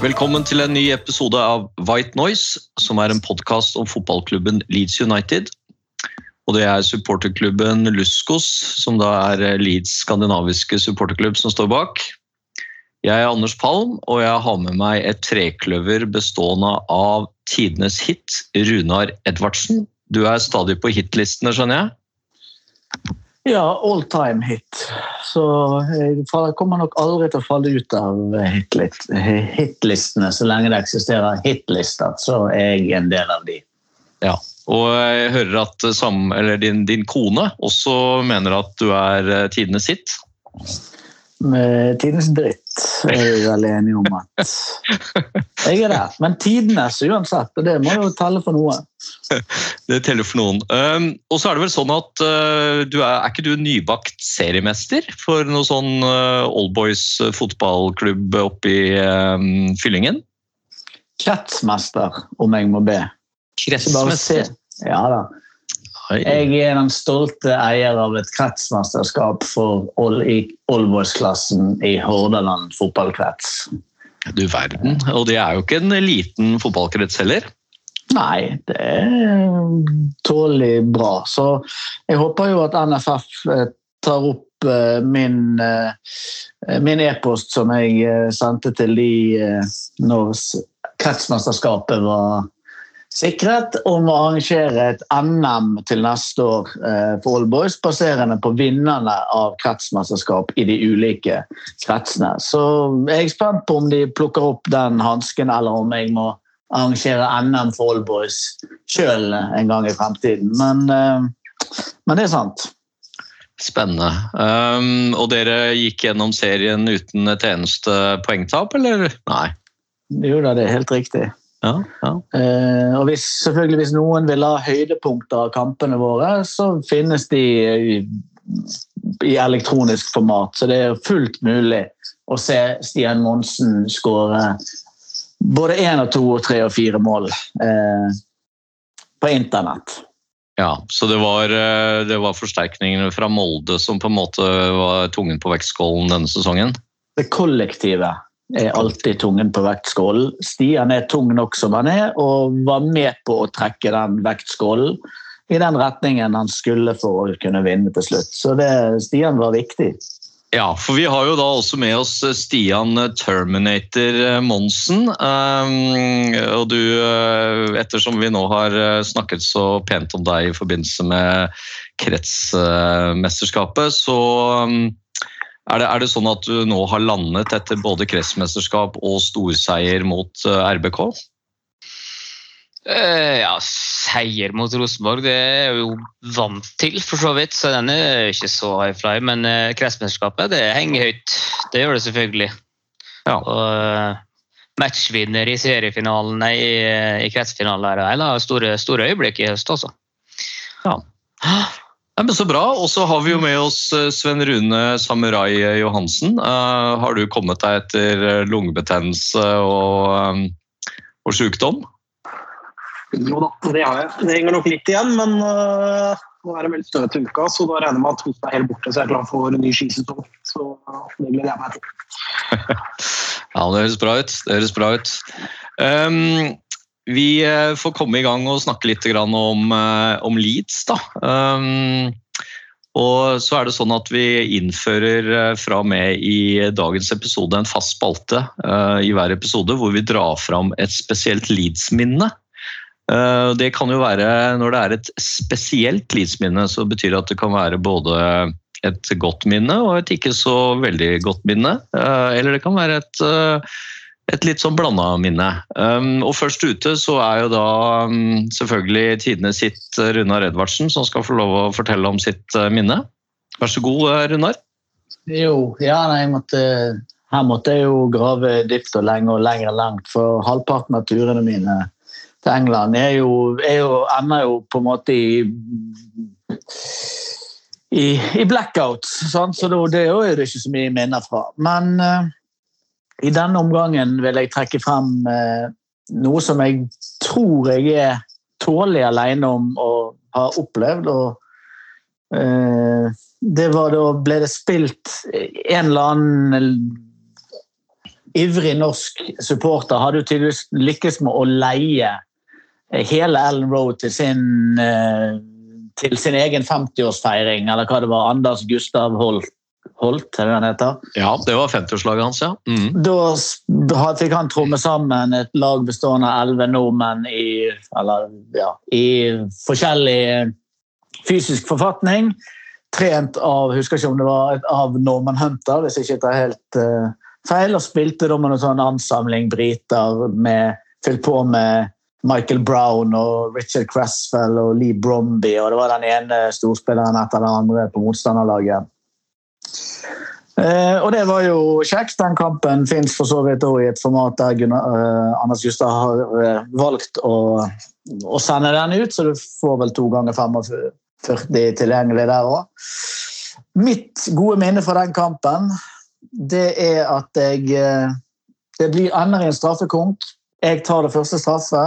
Velkommen til en ny episode av White Noise, som er en podkast om fotballklubben Leeds United. Og det er supporterklubben Luskos, som da er Leeds skandinaviske supporterklubb, som står bak. Jeg er Anders Palm, og jeg har med meg et trekløver bestående av tidenes hit, Runar Edvardsen. Du er stadig på hitlistene, skjønner jeg? Ja, all time hit. Så jeg kommer nok aldri til å falle ut av hitlistene så lenge det eksisterer hitlister. Så er jeg en del av de. Ja. Og jeg hører at sam, eller din, din kone også mener at du er eh, tidenes hit. Med tidens dritt er vi vel enige om at jeg er der. Men tidenes uansett, og det må jo telle for noe. Det teller for noen. Um, og så er det vel sånn at uh, du er, er ikke du nybakt seriemester for noe sånn uh, Oldboys fotballklubb oppe i um, Fyllingen? Kretsmester, om jeg må be. Kretsmester? Ja da. Jeg er den stolte eier av et kretsmesterskap for Oldboys-klassen i Hordaland fotballkrets. Du verden. Og det er jo ikke en liten fotballkrets heller. Nei, det er tålelig bra. Så jeg håper jo at NFF eh, tar opp eh, min eh, min e-post som jeg sendte til de når kretsmesterskapet var sikret, om å arrangere et NM til neste år for All Boys, baserende på vinnerne av kretsmesterskap i de ulike kretsene. Så jeg er spent på om de plukker opp den hansken, eller om jeg må arrangere NM for Allboys sjøl en gang i fremtiden. Men, eh, men det er sant. Spennende. Um, og dere gikk gjennom serien uten et eneste poengtap, eller? Nei. Jo da, det er helt riktig. Ja, ja. Uh, og hvis, selvfølgelig hvis noen vil ha høydepunkter av kampene våre, så finnes de i, i elektronisk format. Så det er fullt mulig å se Stian Monsen skåre både én og to og tre og fire mål eh, på internett. Ja, så det var, eh, det var forsterkningene fra Molde som på en måte var tungen på vektskålen denne sesongen? Det kollektive er alltid tungen på vektskålen. Stian er tung nok som han er, og var med på å trekke den vektskålen i den retningen han skulle for å kunne vinne til slutt. Så det, Stian var viktig. Ja, for vi har jo da også med oss Stian Terminator Monsen. Um, og du, eh, ettersom vi nå har eh, snakket så pent om deg i forbindelse med kretsmesterskapet, så um, er det, er det sånn at du nå har landet etter både kretsmesterskap og storseier mot eh, RBK? Eh, ja, seier mot Rosenborg det er jo vant til, for så vidt. Så den er ikke så high fly. Men uh, kretsmesterskapet det henger høyt. Det gjør det selvfølgelig. Ja. Og eh, matchvinner i seriefinalen, nei, i, i kretsfinalen. Nei, da, store, store øyeblikk i høst, altså. Ja. Ja, men Så bra. Og så har vi jo med oss eh, Sven Rune Samurai Johansen. Uh, har du kommet deg etter eh, lungebetennelse og, um, og sykdom? Jo da, det har jeg. Det henger nok litt igjen, men uh, nå er det veldig støvete uka, så da regner jeg med at hosten er helt borte, så jeg er klar for en ny skisesong. Så det gleder jeg meg til. Ja, det høres bra ut. Det høres bra ut. Um, vi eh, får komme i gang og snakke litt om, om Leeds. Da. Um, og så er det sånn at vi innfører fra og med i dagens episode en fast spalte uh, i hver episode hvor vi drar fram et spesielt Leeds-minne. Eh, Det kan jo være, Når det er et spesielt Leeds-minne, så betyr det at det kan være både et godt minne og et ikke så veldig godt minne. Eh, Eller det kan være et, eh, et litt sånn blanda minne. Um, Og først ute så er jo da um, selvfølgelig tidene sitt Runar Edvardsen som skal få lov å fortelle om sitt minne. Vær så god, Runar. Jo, ja, nei, måtte her måtte jeg jo grave dypt og lenge og lenger og langt, for halvparten av turene mine til England er jo, er jo, ender jo på en måte i i, i blackouts, sant? så det, det er det ikke så mye minner fra. Men uh, i denne omgangen vil jeg trekke frem uh, noe som jeg tror jeg er tålelig alene om å ha opplevd. og uh, det var da ble det spilt en eller annen ivrig norsk supporter hadde jo tydeligvis lykkes med å leie hele Ellen Road til sin, eh, til sin egen 50-årsfeiring, eller hva det var. Anders Gustav Holt, Holt er det han heter. Ja, det var 50-årslaget hans, ja. Mm. Da fikk han tromme sammen et lag bestående av elleve nordmenn i, eller, ja, i forskjellig fysisk forfatning. Trent av husker ikke om det var av Norman Hunter, hvis jeg ikke tar helt uh, feil. Og spilte da med noen sånn ansamling briter med, fylt på med Michael Brown og Richard Cresswell og Lee Bromby. Og det var den ene storspilleren etter den andre på motstanderlaget. Eh, og det var jo kjekt. Den kampen fins for så vidt også i et format der Gunnar, eh, Anders Justad har eh, valgt å, å sende den ut, så du får vel to ganger 45 tilgjengelig der òg. Mitt gode minne fra den kampen, det er at jeg eh, Det blir ender i en straffekonk. Jeg tar det første straffe.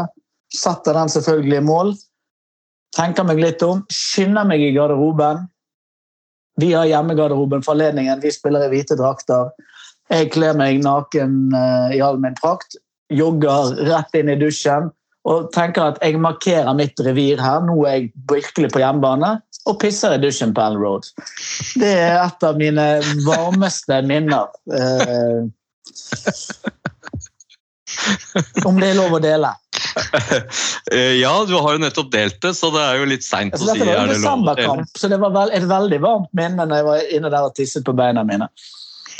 Setter den selvfølgelig i mål. Tenker meg litt om. Skynder meg i garderoben. Vi har hjemmegarderoben for anledningen. Vi spiller i hvite drakter. Jeg kler meg naken eh, i all min prakt. Jogger rett inn i dusjen og tenker at jeg markerer mitt revir her. Nå er jeg virkelig på hjemmebane. Og pisser i dusjen på Ellen Road. Det er et av mine varmeste minner. Eh, om det er lov å dele. Eh, Ja, du har jo nettopp delt det, så det er jo litt seint å Altså, si Det var å dele. desemberkamp, så det var vel, et veldig varmt minne når jeg var inne der og tisset på beina mine.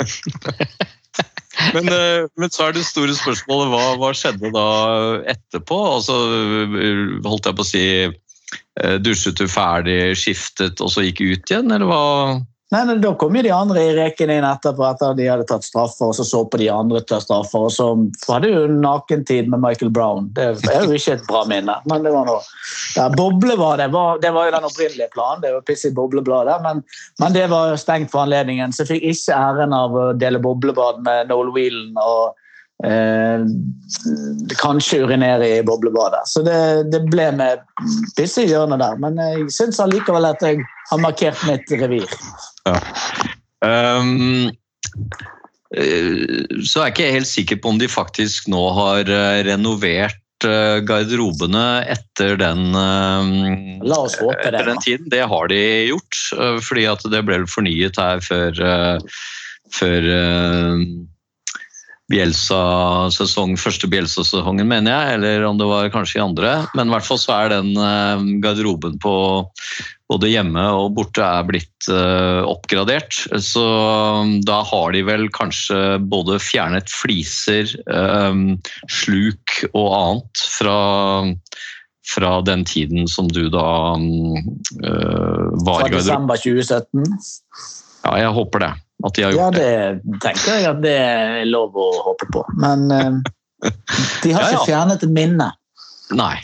Men, eh, men så er det store spørsmålet hva, hva skjedde da etterpå? Altså, eh, holdt jeg på å si Dusjet du ferdig, skiftet og så gikk ut igjen, eller hva? Nei, nei, Da kom jo de andre i reken inn etterpå etter de hadde tatt straffer, og så så på de andre ta straffer, og så hadde jo nakentid med Michael Brown. Det er jo ikke et bra minne, men det var noe. Ja, Boblebadet var, det var jo den opprinnelige planen, det var piss i boblebladet, men, men det var stengt for anledningen, så jeg fikk ikke æren av å dele boblebad med Noel Whelan og eh, kanskje urinere i boblebadet. Så det, det ble med disse i hjørnet der, men jeg syns allikevel at jeg har markert mitt revir. Um, eh, så er jeg ikke helt sikker på om de faktisk nå har eh, renovert eh, garderobene etter den, håpe det. den tiden. Det har de gjort, fordi at det ble fornyet her før, før Bielsa-sesong, første Bielsa-sesongen, mener jeg, eller om det var kanskje i andre. Men i hvert fall så er den eh, garderoben på både hjemme og borte er blitt eh, oppgradert. Så um, da har de vel kanskje både fjernet fliser, eh, sluk og annet fra, fra den tiden som du da eh, var Fra desember 2017. Ja, jeg håper det. At de har Ja, gjort det. det tenker jeg at det er lov å håpe på. Men eh, de har Ja, ja. ikke fjernet et minne. Nei.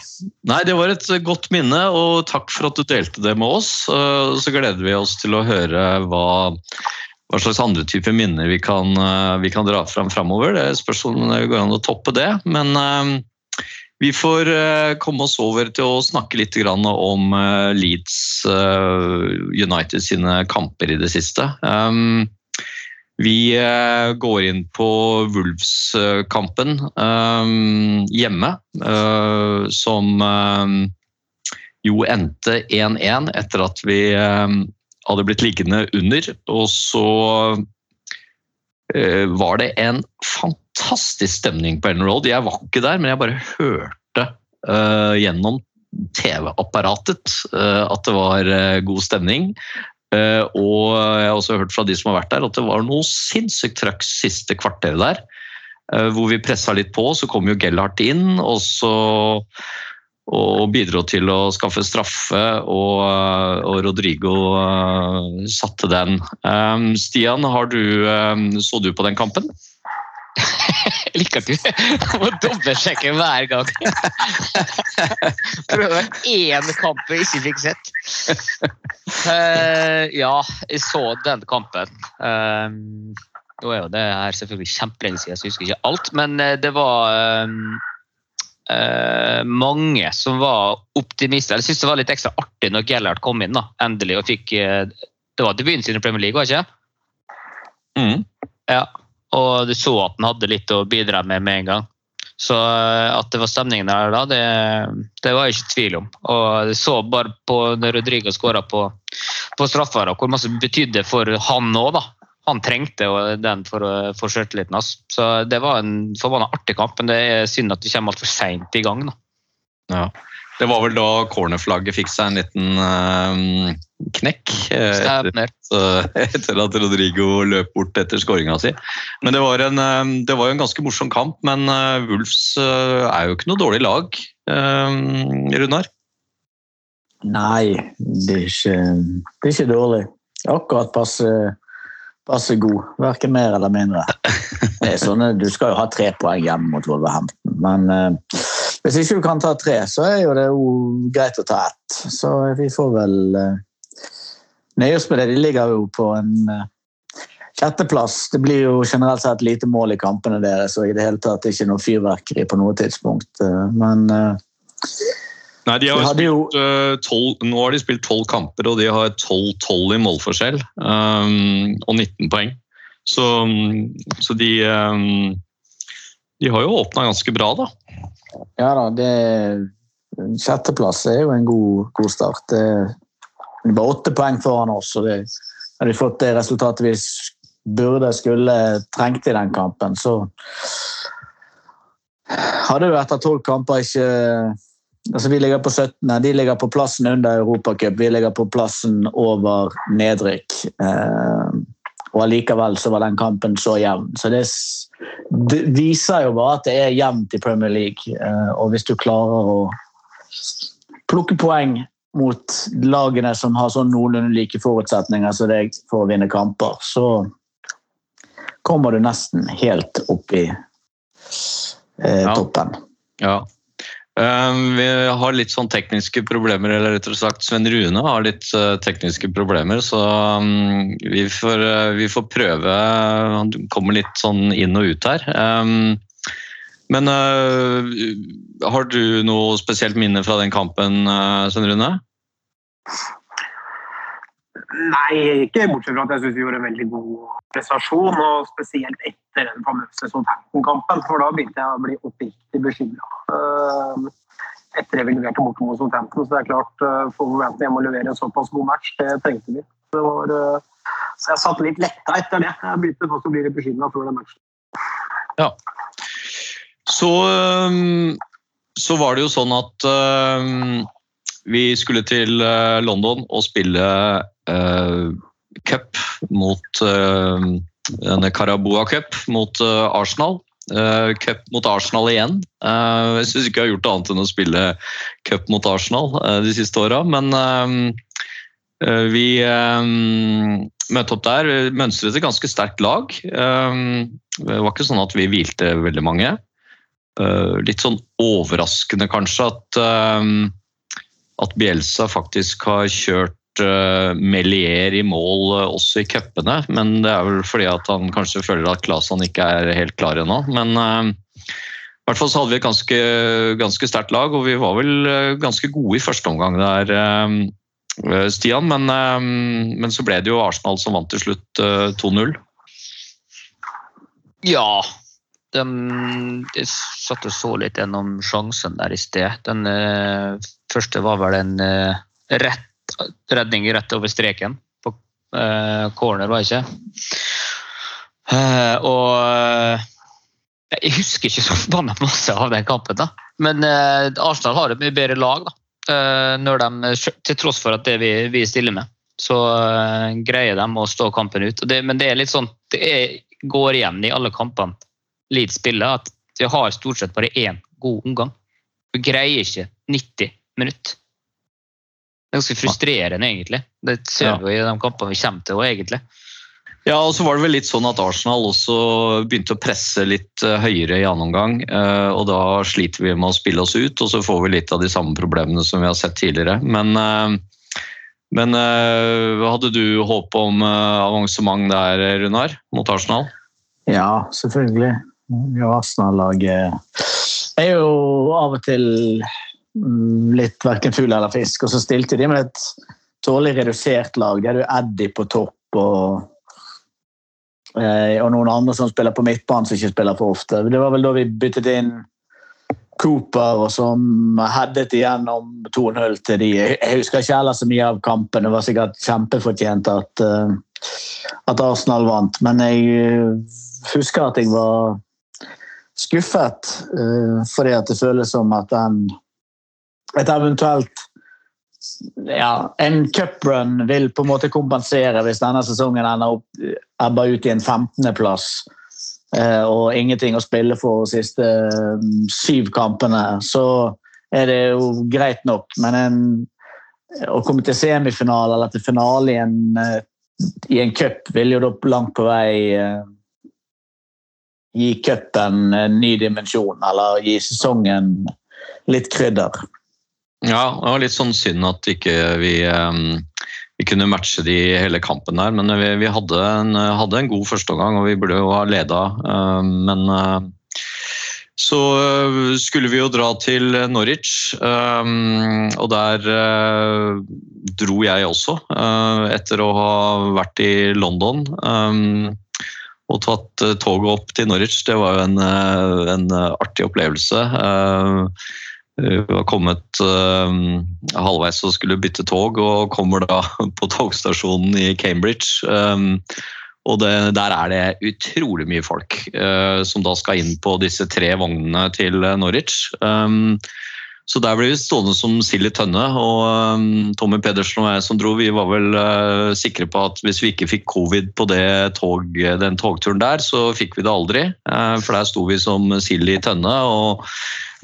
Nei, det var et godt minne, og takk for at du delte det med oss. Eh, Så gleder vi oss til å høre hva, hva slags andre typer minner vi kan, eh, vi kan dra fram framover. Det spørs om det går an å toppe det. Men vi får komme oss over til å snakke litt grann om Leeds United sine kamper i det siste. Vi eh, går inn på Wolves-kampen eh, hjemme, eh, som jo endte 1-1 etter at vi hadde blitt liggende under. Og så var det en fantastisk stemning på Ellen Road. Jeg var ikke der, men jeg bare hørte gjennom TV-apparatet at det var god stemning. Eh, og jeg har også hørt fra de som har vært der, at det var noe sinnssykt trøkk siste kvarteret der. eh, Hvor vi pressa litt på, så kom jo Gellhardt inn og, så, og bidro til å skaffe straffe. Og, eh, og Rodrigo satte den. Eh, Stian, du, så du på den kampen? Jeg liker at du må dobbeltsjekke hver gang. Prøve én kamp jeg ikke fikk sett. Uh, ja, jeg så den kampen. Eh, nå er jo det her selvfølgelig kjempelenge siden, så jeg husker ikke alt. Men eh, det var eh, uh, mange som var optimister. Jeg syns det var litt ekstra artig når Gellert kom inn da, endelig og fikk uh, Det var debuten sin i Premier League, var det ikke? Mm. Ja, og du så at han hadde litt å bidra med med en gang. Så eh, at det var stemningen der da, det, det var jeg ikke i tvil om. Og jeg så bare på når Rodrigo skåra på, på straffer, og hvor masse det betydde for han òg, da. Han trengte den for få sjøltilliten hans. Så det var en forbanna artig kamp, men det er synd at vi kommer altfor seint i gang. da. Ja. Det var vel da cornerflagget fikk seg en liten uh, knekk. eh, etter, etter at Rodrigo løp bort etter skåringa si. Men det var, en, eh, det var jo en ganske morsom kamp, men eh, Wolves eh, er jo ikke noe dårlig lag, uh, Runar. Nei, det er ikke, det er ikke dårlig. Akkurat passe, passe god. Verken mer eller mindre. Det er sånne, du skal jo ha tre poeng hjemme mot Wolverhampton, men eh, hvis ikke du kan ta tre, så er jo det jo greit å ta ett. Så vi får vel uh, nøye oss med det. De ligger jo på en eh, sjetteplass. Det blir jo generelt sett lite mål i kampene deres, og i det hele tatt ikke noe fyrverkeri på noe tidspunkt. eh, men eh, Nei, de har de jo spilt, eh, 12, nå har de spilt tolv kamper, og de har 12-12 i målforskjell. um, og 19 poeng. Så, så de um, De har jo åpna ganske bra, da. Ja da, det Sjetteplass er jo en god, god start. Det det bare åtte poeng foran oss, og det, hadde vi fått det resultatet vi burde, skulle, trengt i den kampen, så hadde jo etter tolv kamper ikke Altså, Vi ligger på 17., de ligger på plassen under Europacup, vi ligger på plassen over nedrykk. Eh, og allikevel så var den kampen så jevn. Så det, det viser jo bare at det er jevnt i Premier League. Eh, og hvis du klarer å plukke poeng mot lagene som har sånn noenlunde like forutsetninger som deg for å vinne kamper, så kommer du nesten helt opp i eh, Ja. toppen. Ja. Um, vi har litt sånn tekniske problemer, eller rettere sagt Sven Rune har litt uh, tekniske problemer, så um, vi, får, uh, vi får prøve. Han kommer litt sånn inn og ut her. Um, men uh, har du noe spesielt minne fra den kampen, Sven Rune? Nei, ikke bortsett fra at jeg syns vi gjorde en veldig god prestasjon. Og spesielt etter den famøse Southampton-kampen, for da begynte jeg å bli oppriktig bekymra. Etter at vi leverte borte mot Southampton, så det er klart uh, for Wolverhampton hjemme å levere en såpass god match, det trengte vi. Det var, eh, så jeg satt litt letta etter det. Jeg begynte å bli litt bekymra før den matchen. Så, um, så var det jo sånn at um, vi skulle til London og spille uh, cup mot uh, denne Carabua Cup mot uh, Arsenal. Uh, cup mot Arsenal igjen. Uh, jeg syns ikke jeg har gjort annet enn å spille cup mot Arsenal uh, de siste åra, men vi møtte opp der. Mønstret et ganske sterkt lag. Det var ikke sånn at vi hvilte veldig mange. Litt sånn overraskende kanskje at, at Bielsa faktisk har kjørt uh, Melier i mål uh, også i cupene. Men det er vel fordi at han kanskje føler at Klasan ikke er helt klar ennå. Men uh, i hvert fall så hadde vi et ganske, ganske sterkt lag, og vi var vel ganske gode i første omgang der, Stian. Men, men så ble det jo Arsenal som vant til slutt uh, 2-0. Ja. De, jeg satt så litt gjennom sjansen der i sted. Den uh, første var vel en uh, rett, redning rett over streken på eh, corner, var det ikke? Eh, og eh, jeg husker ikke så forbanna masse av den kampen, da. Men Arsenal har et mye bedre lag, da. Når de, til tross for at det vi, vi stiller med, så greier de å stå kampen ut. Det, men det er litt sånn, det er, går igjen i alle kampene Leeds spiller, at de har stort sett bare én god omgang. Du greier ikke 90 minutter. Det er ganske frustrerende, egentlig. Det ser vi jo i de kampene vi kommer til òg, egentlig. Ja, og så var det vel litt sånn at Arsenal også begynte å presse litt eh, høyere i annen omgang. eh, Og da sliter vi med å spille oss ut, og så får vi litt av de samme problemene som vi har sett tidligere. Men, eh, men hadde du håp om avansement der, Runar, mot Arsenal? Ja, selvfølgelig. Ja, Arsenal-laget er jo av og til litt verken fugl eller fisk. Og så stilte de med et tålelig redusert lag. De hadde jo Eddie på topp og, eh, og noen andre som spiller på midtbanen som ikke spiller for ofte. Det var vel da vi byttet inn Cooper, og som headet igjennom 2-0 til de. Jeg husker ikke heller så mye av kampen. Det var sikkert kjempefortjent at, eh, at Arsenal vant, men jeg eh, husker at jeg var skuffet fordi at det føles som at den et eventuelt ja, en cuprun vil på en måte kompensere hvis denne sesongen ender opp ebber ut i en 15.-plass eh, og ingenting å spille for de siste mm, syv kampene, så er det jo greit nok. Men en, å komme til semifinale eller til finale i en, eh, i en cup vil jo da langt på vei eh, gi cupen en ny dimensjon, eller gi sesongen litt krydder. Ja, det var litt sånn synd at ikke vi, ikke vi kunne matche de hele kampen der. Men vi, vi hadde, en, hadde en god førsteomgang, og vi burde jo ha leda. Men så eh, skulle vi jo dra til Norwich, og der eh, dro jeg også, eh, etter å ha vært i London. og tatt toget opp til Norwich. Det var jo en, en artig opplevelse. Eh, var kommet eh, halvveis og skulle bytte tog, og kommer da på togstasjonen i Cambridge. eh, og det, der er det utrolig mye folk som da skal inn på disse tre vognene til Norwich. Så der ble vi stående som sild i tønne. Og um, Tommy Pedersen og jeg som dro, vi var vel uh, sikre på at hvis vi ikke fikk covid på tog, den togturen der, så fikk vi det aldri. Uh, for der sto vi som sild i tønne. og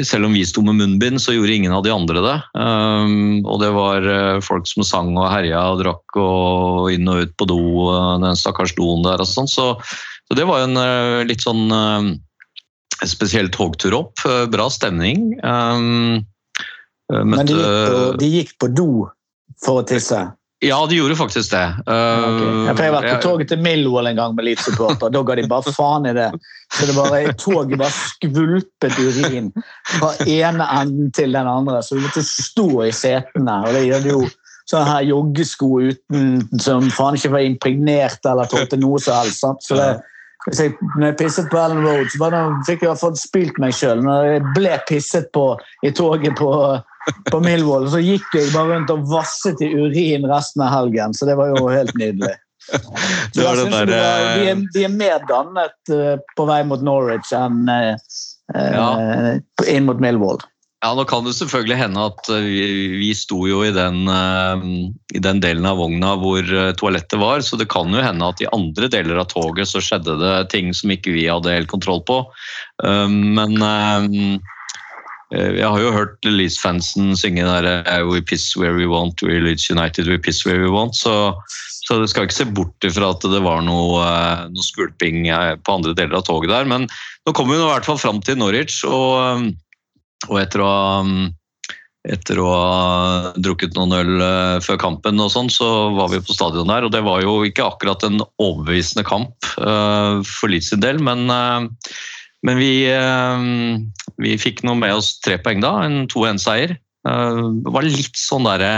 selv om vi sto med munnbind, så gjorde ingen av de andre det. Um, og det var uh, folk som sang og herja og drakk og inn og ut på do, uh, den stakkars doen der og sånn. Så, så det var en uh, litt sånn spesiell togtur opp. Bra stemning. Um, uh, Men de gikk, på, de gikk på do for å tisse. Ja, de gjorde faktisk det. Ok. Jeg har vært på toget til Millwall en gang med Leeds-supporter. Da ga de bare faen i det. Så det bare, Toget bare skvulpet urin fra ene enden til den andre. Så vi måtte stå i setene. Og det de det jo sånne her joggesko uten, som faen ikke var impregnert eller tålte noe som helst. sant? Så det, hvis jeg, når jeg pisset på Ellen Road, så bare, fikk jeg i hvert fall spilt meg sjøl. Når jeg ble pisset på i toget på, på Millwall, så gikk jeg bare rundt og vasset i urin resten av helgen. Så det var jo helt nydelig. Så jeg synes der, var, de, er, de er mer dannet eh, på vei mot Norwich enn eh, eh, inn mot Millwall. Ja, Nå kan det selvfølgelig hende at vi, vi sto jo i den, i den delen av vogna hvor toalettet var, så det kan jo hende at i andre deler av toget så skjedde det ting som ikke vi hadde helt kontroll på. Men jeg har jo hørt Leeds-fansen synge der eh, We piss where we want, we Leeds United, we piss where we want. Så, så du skal ikke se bort ifra at det var noe, eh, noe skvulping eh, på andre deler av toget der. Men nå kommer vi i hvert fall fram til Norwich. og eh, og etter å ha etter å ha drukket noen øl eh, før kampen, og sånn, så var vi på stadion der. og Det var jo ikke akkurat en overbevisende kamp eh, for Leeds sin del, men, eh, men vi, eh, vi fikk nå med oss tre poeng da, en 2-1-seier. det var litt sånn derre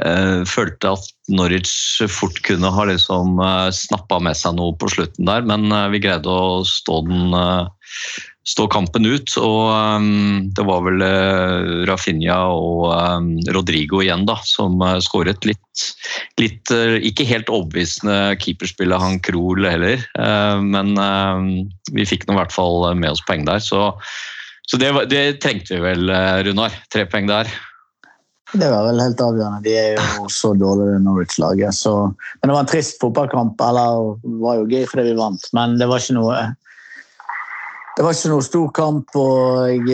eh, Følte at Norwich fort kunne ha liksom snappa med seg noe på slutten der, men eh, vi greide å stå den eh, stå kampen ut. Og um, det var vel uh, Rafinha og um, Rodrigo igjen da, som uh, skåret litt, litt uh, Ikke helt overbevisende keeperspillet han Krohl heller, men vi fikk nå i hvert fall med oss poeng der. Så, så det, det trengte vi vel, Runar. Tre poeng der. Det var vel helt avgjørende. De er jo så dårlige, Norwich-laget. Men det var en trist fotballkamp. Eller det var jo gøy fordi vi vant, men det var ikke noe Det var ikke noe stor kamp, og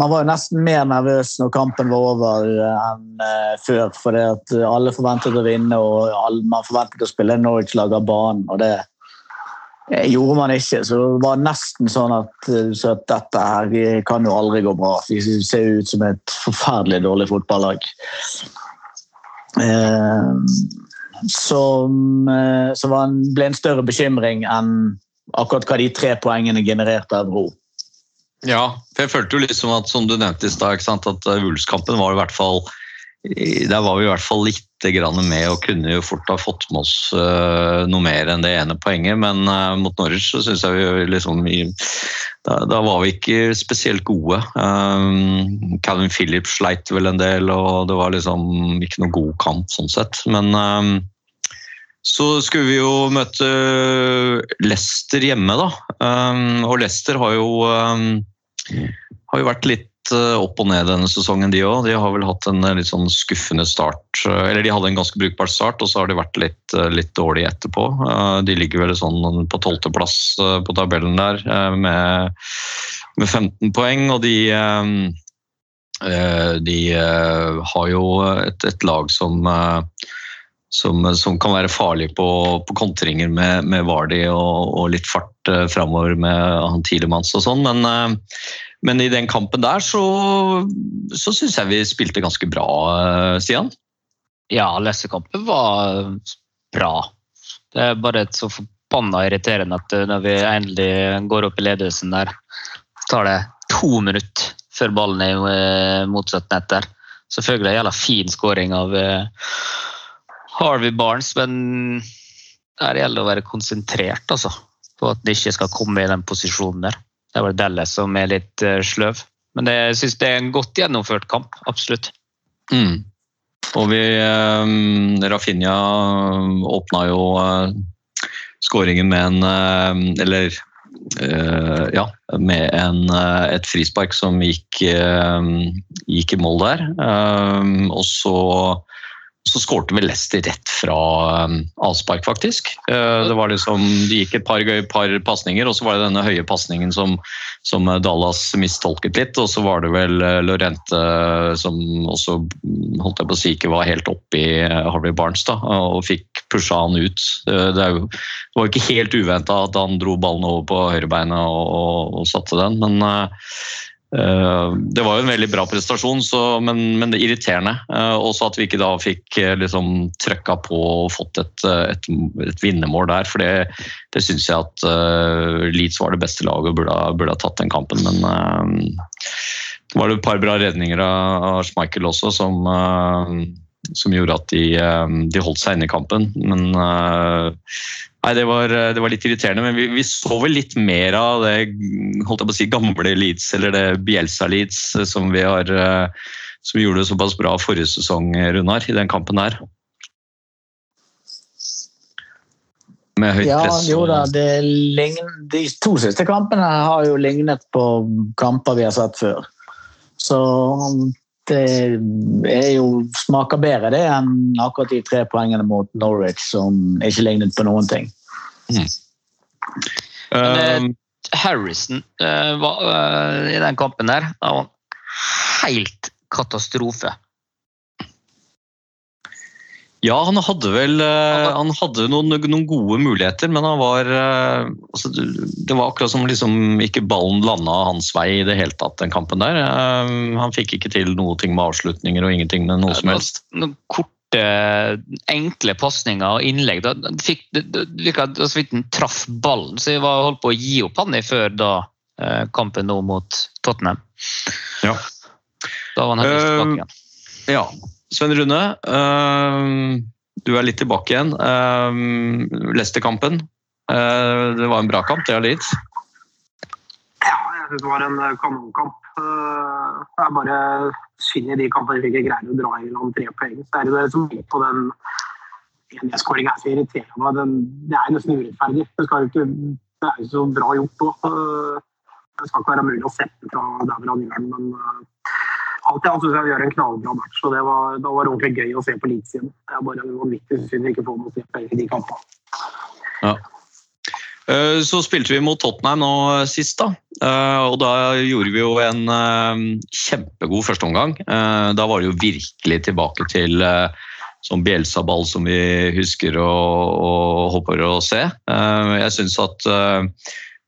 man var jo nesten mer nervøs når kampen var over enn eh, før. For alle forventet å vinne, og man forventet å spille Norwich-lag av banen. og det eh, gjorde man ikke, så det var nesten sånn at, eh, så at dette her kan jo aldri gå bra. Vi ser ut som et forferdelig dårlig fotballag. Eh, som, som ble en større bekymring enn akkurat hva de tre poengene genererte av ro. Ja, for jeg følte jo liksom at som du nevnte i stad, at eh, Wolves-kampen var i hvert fall der var vi i hvert fall litt grann med og kunne jo fort ha fått med oss eh, noe mer enn det ene poenget, men eh, mot Norwich så syns jeg vi liksom da, da var vi ikke spesielt gode. Um, Calvin Phillips sleit vel en del, og det var liksom ikke noe god kamp sånn sett. Men um, så skulle vi jo møte Leicester hjemme, da. Um, og Leicester har jo, um, har jo vært litt eh, opp og ned denne sesongen, de òg. De har vel hatt en eh, litt sånn skuffende start. Eller de hadde en ganske brukbar start, og så har de vært litt, litt dårlige etterpå. De ligger vel sånn på tolvteplass på tabellen der med, med 15 poeng, og de de har jo et, et lag som som, som kan være farlig på, på kontringer med, med Vardy og, og litt fart eh, framover med han Tielemanns og sånn. Men, eh, men i den kampen der så, så syns jeg vi spilte ganske bra, eh, Stian. Ja, Leicester-kampen var bra. Det er bare så forbanna irriterende at eh, når vi endelig går opp i ledelsen der, tar det to minutter før ballen er motsatt nett der. Selvfølgelig en jævla fin skåring av Harvey Barnes, men der gjelder det å være konsentrert altså, på at det ikke skal komme i den posisjonen der. Det er vel Dallas som er litt eh, sløv. Men det, jeg syns det er en godt gjennomført kamp, absolutt. Mm. Og vi eh, Rafinha åpna jo eh, skåringen med en eh, Eller eh, ja, med en, eh, et frispark som gikk, eh, gikk i mål der. Eh, og så så skårte vel Leicester rett fra um, avspark, faktisk. Eh, det var liksom, De gikk et par, par pasninger, og så var det denne høye pasningen som, som eh, Dallas mistolket litt. Og så var det vel eh, Lorente som også holdt jeg på å si, ikke var helt oppi i Harvey Barnes da, og fikk pusha han ut. Det, var jo ikke helt uventa at han dro ballen over på høyrebeinet og, og, satte den, men Det var jo en veldig bra prestasjon, så, men, men det er irriterende. Eh, Også at vi ikke da fikk eh, liksom, trøkka på og fått et, eh, et, et vinnermål der. For det, det syns jeg at eh, Leeds var det beste laget og burde, burde ha tatt den kampen. Men eh, det var et par bra redninger av, Schmeichel også som, eh, som gjorde at de, eh, de holdt seg inne i kampen. Men eh, Nei, det var, det var litt irriterende, men vi, vi så vel litt mer av det holdt jeg på å si, gamle Leeds, eller det Bielsa-Leeds, som vi har eh, som gjorde det såpass bra forrige sesong, Runar, i den kampen der. Med høyt Ja, press. jo da, De to siste kampene har jo lignet på kamper vi har sett før. Så det er jo smaker bedre det enn akkurat de tre poengene mot Norwich, som ikke lignet på noen ting. Men, Eh, Harrison uh, var, uh, i den kampen der, det var helt katastrofe. Ja, han hadde vel eh, han hadde noen, noen gode muligheter, men han var eh, altså, det- var akkurat som liksom ikke ballen landa hans vei i det hele tatt, den kampen der. Eh, Han fikk ikke til noe med avslutninger og ingenting med noe som helst. Noen korte, enkle pasninger og innlegg. Da fikk så vidt han traff ballen, så jeg var holdt på å gi opp han i før da kampen nå mot Tottenham. Ja. Da var han heldigvis tilbake igjen. Ja. Sven Rune, eh, du er litt tilbake igjen. Uh, Leicester-kampen. Eh, det var en bra kamp, det er litt? Ja, jeg syns det var en eh, kanonkamp. Eh, Det er bare synd i de kampene vi ikke greier å dra i land tre poeng. Så er det det som er på den 1-skåringa er så irriterende. Det er nesten urettferdig. Det, ikke, det er jo så bra gjort òg. Det skal ikke være mulig å sette fra der hvor han gjør den, men alt i alt syns jeg vi gjør en knallbra match. Og det var, da var det ordentlig gøy å se på igjen. Det er bare vanvittig synd vi ikke får se på i de kampene. Ja. Så spilte vi mot Tottenham nå sist, da. eh, og da gjorde vi jo en eh, kjempegod førsteomgang. Da var det jo virkelig tilbake til sånn Bjelsa-ball som vi husker og, og håper å se. Jeg syns at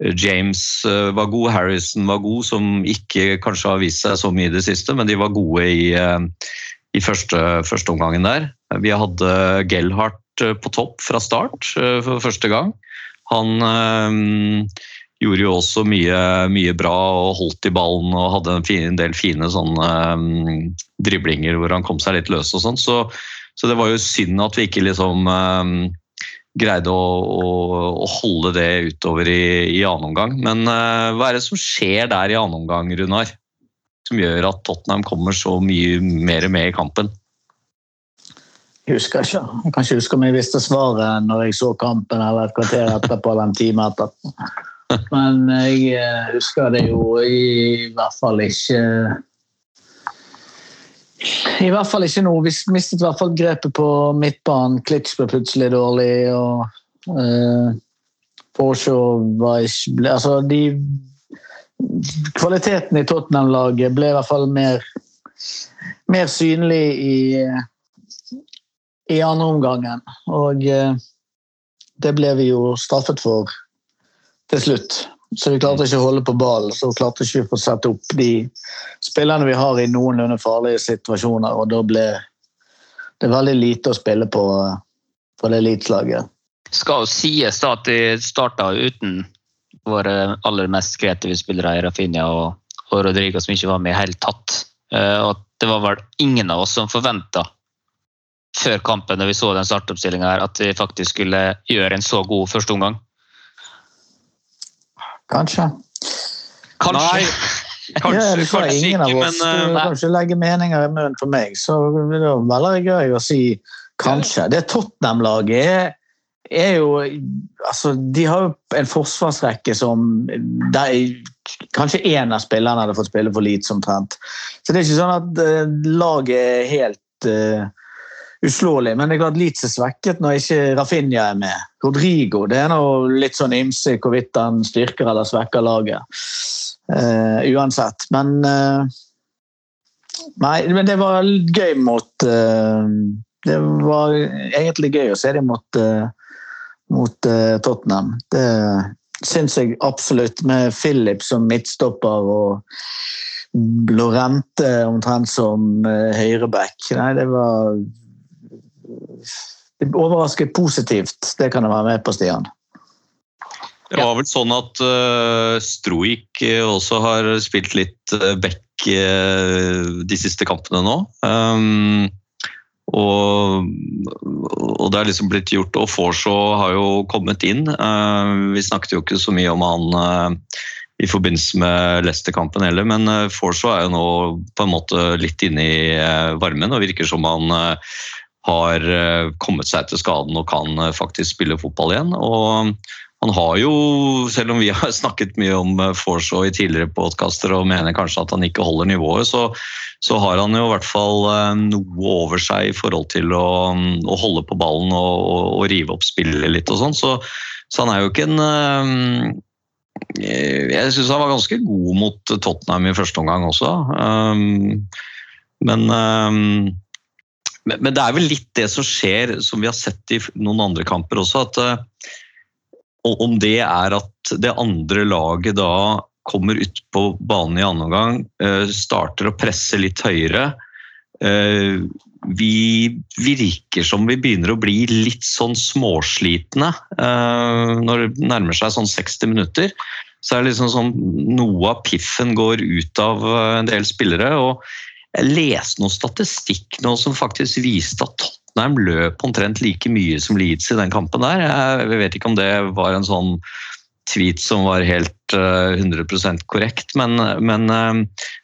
James var god, Harrison var god, som ikke kanskje har vist seg så mye i det siste, men de var gode i, i første, første omgangen der. Vi hadde Gellhardt på topp fra start for første gang. Han gjorde jo også mye, mye, bra og holdt i ballen og hadde en, fin, en del fine sånne um, driblinger hvor han kom seg litt løs og sånn. Så, så, det var jo synd at vi ikke liksom um, greide å, å, å, holde det utover i, i annen omgang. Men uh, hva er det som skjer der i annen omgang, Runar? Som gjør at Tottenham kommer så mye mer med i kampen? Jeg husker ikke. Jeg kan ikke huske om jeg visste svaret når jeg så kampen eller et kvarter etterpå eller en time etterpå. Men jeg eh, husker det jo i hvert fall ikke I hvert fall ikke nå. Vi mistet i hvert fall grepet på midtbanen. Klitsch ble plutselig dårlig. og Forshaw var ikke Altså, de Kvaliteten i Tottenham-laget ble i hvert fall mer, mer synlig i, i andre omgangen. Og eh, det ble vi jo straffet for til slutt. Så vi klarte ikke å holde på ballen. Så klarte ikke vi å sette opp de spillerne vi har i noenlunde farlige situasjoner. Og da ble det veldig lite å spille på for det eliteslaget. Skal jo sies da at de starta uten våre aller mest kreative spillere, Rafinha og, og Rodrigo, som ikke var med i hele tatt. Eh, og det var vel ingen av oss som forventa før kampen når vi så den startoppstillinga at vi faktisk skulle gjøre en så god førsteomgang. Kanskje. Kanskje. Nei, kanskje, ja, det kanskje ingen ikke, av men oss. Du uh, kan ikke legge meninger i munnen for meg, så det velger gøy å si kanskje. Det Tottenham-laget er, er jo altså, De har jo en forsvarsrekke som de, Kanskje én av spillerne hadde fått spille for lite, omtrent. Så det er ikke sånn at uh, laget er helt uh, uslåelig. Men det er klart Leeds er svekket når ikke Rafinha er med. Rodrigo det er noe litt sånn ymse hvorvidt han styrker eller svekker laget. Uh, uansett. Men uh, Nei, men det var gøy mot uh, Det var egentlig gøy å se dem mot, mot Tottenham. Det syns jeg absolutt, med Philip som midtstopper og Lorente omtrent som høyreback. Nei, det var overrasket positivt. Det kan jeg være med på, Stian. Det var vel sånn at uh, Stroik også har spilt litt uh, back uh, de siste kampene nå. Um, og, og, det er liksom blitt gjort, og Forshaw har jo kommet inn. Uh, vi snakket jo ikke så mye om han i forbindelse med Leicester-kampen heller, men Forshaw er jo nå på en måte litt inne i varmen og virker som han har eh, kommet seg til skaden og kan eh, faktisk spille fotball igjen. Og han har jo, selv om vi har snakket mye om eh, Forshaw i tidligere podkaster og mener kanskje at han ikke holder nivået, så, så, har han jo i hvert fall noe over seg i forhold til å, å holde på ballen og, og, og, rive opp spillet litt og sånn. Så, så, han er jo ikke en Jeg syns han var ganske god mot Tottenham i første omgang også. Men men, men, det er vel litt det som skjer, som vi har sett i noen andre kamper også, at uh, om det er at det andre laget da kommer ut på banen i annen omgang, uh, starter å presse litt høyere. Uh, vi virker som vi begynner å bli litt sånn småslitne når det nærmer seg sånn 60 minutter. Så er det liksom sånn noe av piffen går ut av en del spillere. og jeg leste noe statistikk nå som faktisk viste at Tottenham løp omtrent like mye som Leeds i den kampen der. Jeg vet ikke om det var en sånn tweet som var helt uh, eh, 100% korrekt, men, men uh,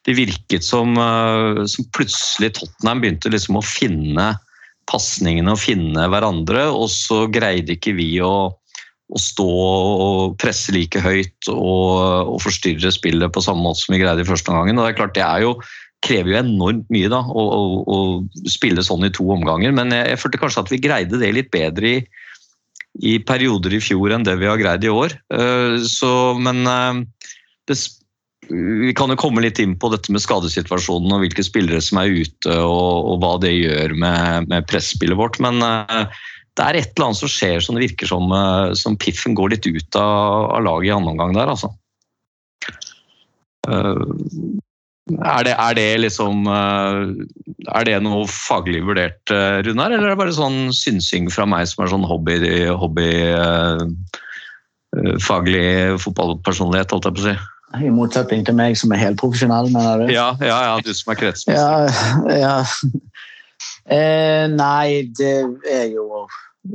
det virket som, uh, som, plutselig Tottenham begynte liksom å finne pasningene og finne hverandre, og så greide ikke vi å, å stå og presse like høyt og, og, forstyrre spillet på samme måte som vi greide i første omgang. Det er klart det er jo krever jo enormt mye da, å, å, å, spille sånn i to omganger. Men jeg, jeg, følte kanskje at vi greide det litt bedre i, i, perioder i fjor enn det vi har greid i år. Uh, så, men uh, det, Vi kan jo komme litt inn på dette med skadesituasjonen og hvilke spillere som er ute og, og hva det gjør med, med presspillet vårt. Men eh, det er et eller annet som skjer som det virker som, eh, som piffen går litt ut av, av laget i andre omgang der, altså. Eh, er det, er det liksom eh, Er det noe faglig vurdert, eh, Runar, eller er det bare sånn synsing fra meg som er sånn hobby, hobby eh, faglig fotballpersonlighet, holdt jeg på å si? I motsetning til meg som er helt profesjonell, mener du? Ja, ja, ja du som er kretsmester. Ja, ja. Eh, nei, det er jo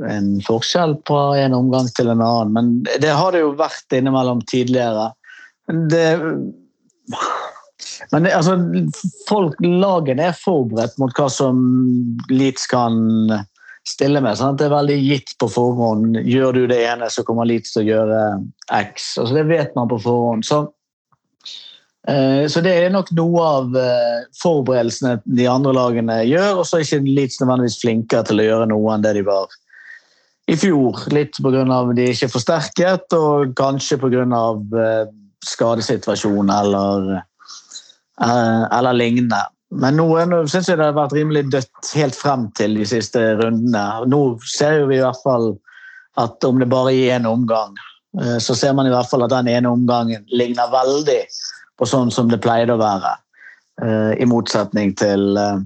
en forskjell på en omgang til en annen. Men det har det jo vært innimellom tidligere. Det, men det, altså, folk, lagene er forberedt mot hva som Leeds kan stille med. Sant? Det er veldig gitt på forhånd. Gjør du det ene, så kommer Leeds til å gjøre X. Altså, det vet man på forhånd. Så Eh, Så det er nok noe av eh, forberedelsene de andre lagene gjør, og så er ikke Leeds nødvendigvis flinkere til å gjøre noe enn det de var i fjor. Litt pga. de ikke er forsterket, og kanskje pga. skadesituasjon eller, eh, eller lignende. Men nå syns jeg det har vært rimelig dødt helt frem til de siste rundene. Nå ser vi i hvert fall at om det bare er én omgang, eh, så ser man i hvert fall at den ene omgangen ligner veldig på sånn som det pleide å være. eh, I motsetning til, eh,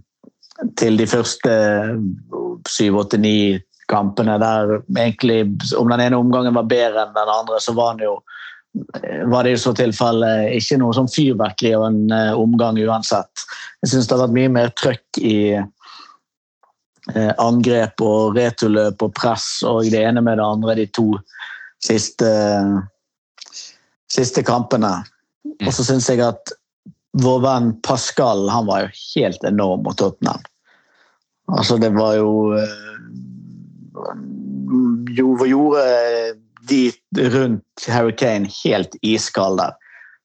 til de første syv, åtte, ni kampene der egentlig om den ene omgangen var bedre enn den andre, så var, den jo, eh, var det i så tilfelle ikke noe sånn fyrverkeri og en uh, omgang uansett. Jeg syns det har vært mye mer trøkk i uh, angrep og returløp og press og det ene med det andre de to siste, siste kampene. Og så syns jeg at vår venn Pascal han var jo helt enorm mot Tottenham. Altså, det var jo eh, jo, Gjorde de rundt Harry Kane helt iskald der.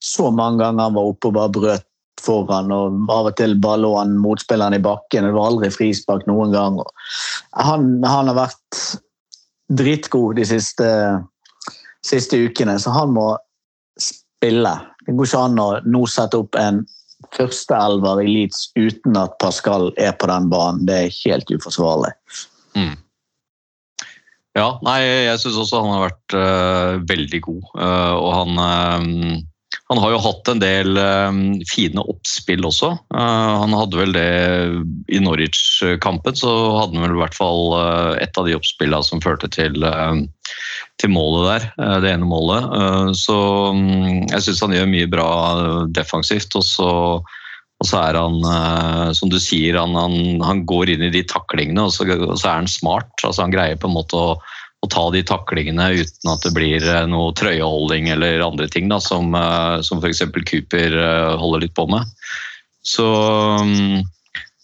Så mange ganger han var oppe og bare brøt foran, og av og til bare lå han motspilleren i bakken. Det var aldri frispark noen gang. Han, han har vært dritgod de siste, siste ukene, så han må spille. Det går ikke an å nå sette opp en førsteelver i Leeds uten at Pascal er på den banen. Det er helt uforsvarlig. Ja, nei, jeg syns også han har vært uh, veldig god. Uh, og han, øh, han har jo hatt en del fine oppspill også. Han hadde vel det i Norwich-kampen, så hadde han vel i hvert fall et av de oppspillene som førte til, til målet der. det ene målet. Så um, jeg syns han gjør mye bra defensivt. og så og så er han, eh, som du sier, han, han, han går inn i de taklingene, og så, og så er han smart. altså Han greier på en måte å, å ta de taklingene uten at det blir eh, noe trøyeholding eller andre ting, da, som, eh, som f.eks. Cooper holder litt på med. Så mm,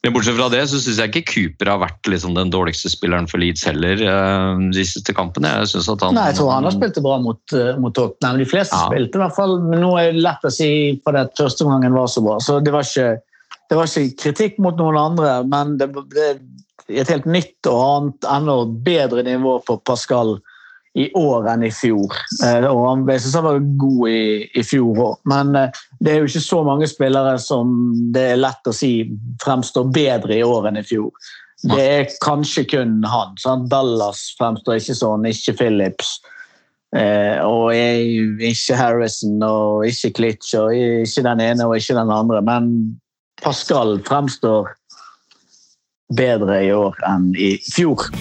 men Bortsett fra det så syns jeg ikke Cooper har vært liksom den dårligste spilleren for Leeds heller eh, de siste kampene. Jeg synes at han, Nei, jeg tror han har spilt det bra mot, eh, mot Tottenham. De fleste Ja. spilte i hvert fall, men nå er det lett å si fordi at første gangen var så bra. Så det var ikke, det var ikke kritikk mot noen andre, men det, det er et helt nytt og annet, enda bedre nivå på Pascal i år enn i fjor. Eh, Og jeg synes han var god i, i fjor òg, men eh, det er jo ikke så mange spillere som det er lett å si fremstår bedre i år enn i fjor. Det er kanskje kun han. Sant? Dallas fremstår ikke sånn, ikke Phillips. Eh, og ikke Harrison og ikke Klitsch og ikke den ene og ikke den andre. Men Pascal fremstår bedre i år enn i fjor.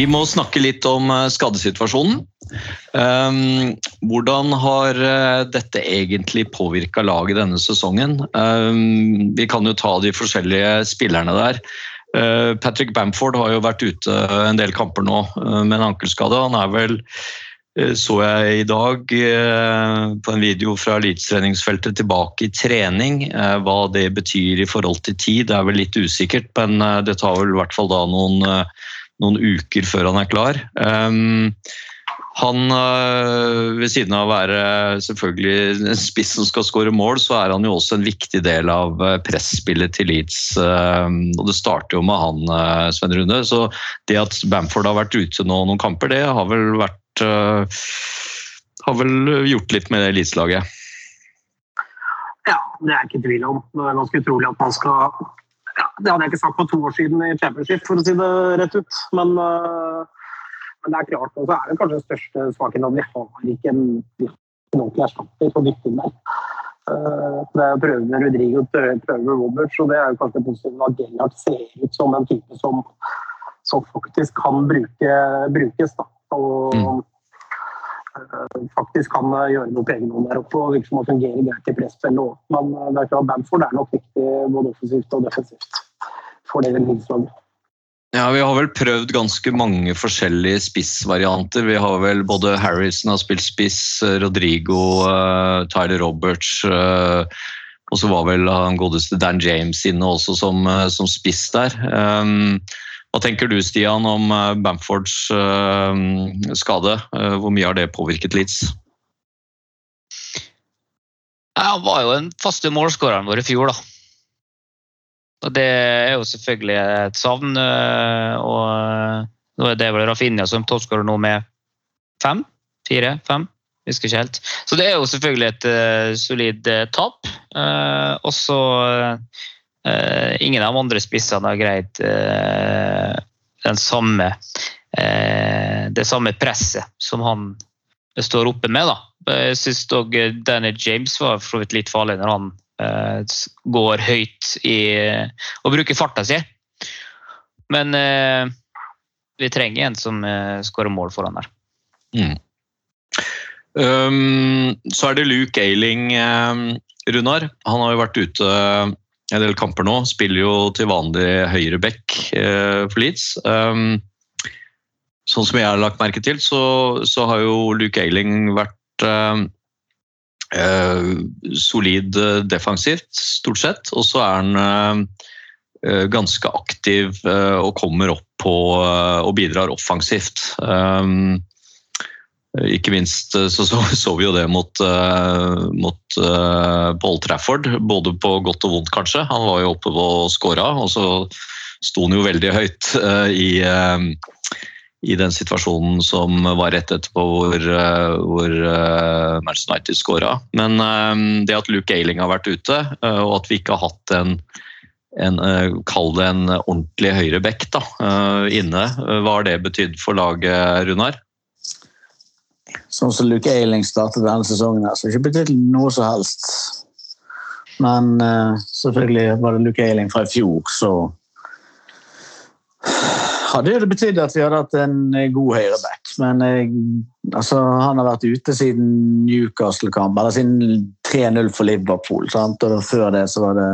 Vi må snakke litt om eh, skadesituasjonen. Um, hvordan har eh, dette egentlig påvirka laget denne sesongen? Um, vi kan jo ta de forskjellige spillerne der. Eh, Patrick Bamford har jo vært ute en del kamper nå med en ankelskade. Han er vel, så jeg i dag på en video fra elitestreningsfeltet, tilbake i trening. Hva det betyr i forhold til tid, det er vel litt usikkert, men det tar vel i hvert fall da noen, noen uker før han er klar. Um, han, øh, ved siden av å være selvfølgelig en spiss som skal skåre mål, så er han jo også en viktig del av øh, presspillet til Leeds. øh, Og det starter jo med han, øh, Sven Rune. Så det at Bamford har vært ute nå noen kamper, det har vel vært Har vel gjort litt med det Leeds-laget. Ja, det er ikke tvil om. Det er ganske utrolig at man skal ja, Det hadde jeg ikke sagt for to år siden i Championship, for å si det rett ut. Men, øh, men det er klart, og så er det kanskje den største svakheten at vi har ikke en, en ordentlig erstatter på dytten der. Øh, det er prøver Rodrigo prøver Roberts, og det er jo kanskje positivt at Gellert ser ut som en type som, som faktisk kan bruke, brukes. Da. Og Mm. Øh, faktisk kan gjøre noe på egen hånd der oppe og virker som greit i presspillet òg. Men øh, det er klart Bamford er nok viktig både offensivt og defensivt for det Leeds-laget. Ja, Vi har vel prøvd ganske mange forskjellige spissvarianter. Vi har vel Både Harrison har spilt spiss, Rodrigo, eh, Tyler Roberts eh, Og så var vel han godeste Dan James inne også som, eh, som spiss der. Um, Hva tenker du Stian om eh, Bamfords eh, skade? Eh, Hvor mye har det påvirket Leeds? Han var jo den faste målskåreren vår i fjor, da. Og det er jo selvfølgelig et savn. Og nå er det vel Rafinha som toppskårer nå med fem? Fire? Fem? Husker ikke helt. Så det er jo selvfølgelig et uh, solid uh, tap. Uh, og øh, Ingen av de andre spissene har greid samme øh, det samme presset som han står oppe med. da. Jeg syns òg Danny James var for litt farlig når han eh, går høyt i, og bruker farta si. Men eh, vi trenger en som uh, skårer mål foran der. Mm. Um, så er det Luke Ailing, Runar. Han har jo vært ute en del kamper nå. Spiller jo til vanlig høyre back eh, for Leeds. Um, sånn som jeg har lagt merke til, så, så har jo Luke Eiling vært eh, eh, solid uh, defensivt, stort sett. Og så er han uh, uh, ganske aktiv og kommer opp på og bidrar offensivt. Um, ikke minst eh, så, så, så vi jo det mot, uh, mot Paul Trafford, både på godt og vondt kanskje. Han var jo oppe og skåra, og så sto han jo veldig høyt i, i den situasjonen som var rett etterpå hvor, hvor Manchester United skåra. Men det at Luke Ailing har vært ute, og at vi ikke har hatt en, en Kall det en ordentlig høyreback da, inne, hva har det betydd for laget, Runar? Sånn som Luke Ailing startet denne sesongen, her, har ikke betydd noe som helst. Men uh, selvfølgelig var det Luke Ailing fra i fjor, så hadde det betydd at vi hadde hatt en god høyreback. Men jeg, altså, han har vært ute siden Newcastle-kamp, eller siden 3-0 for Liverpool. Sant? Og før det så var det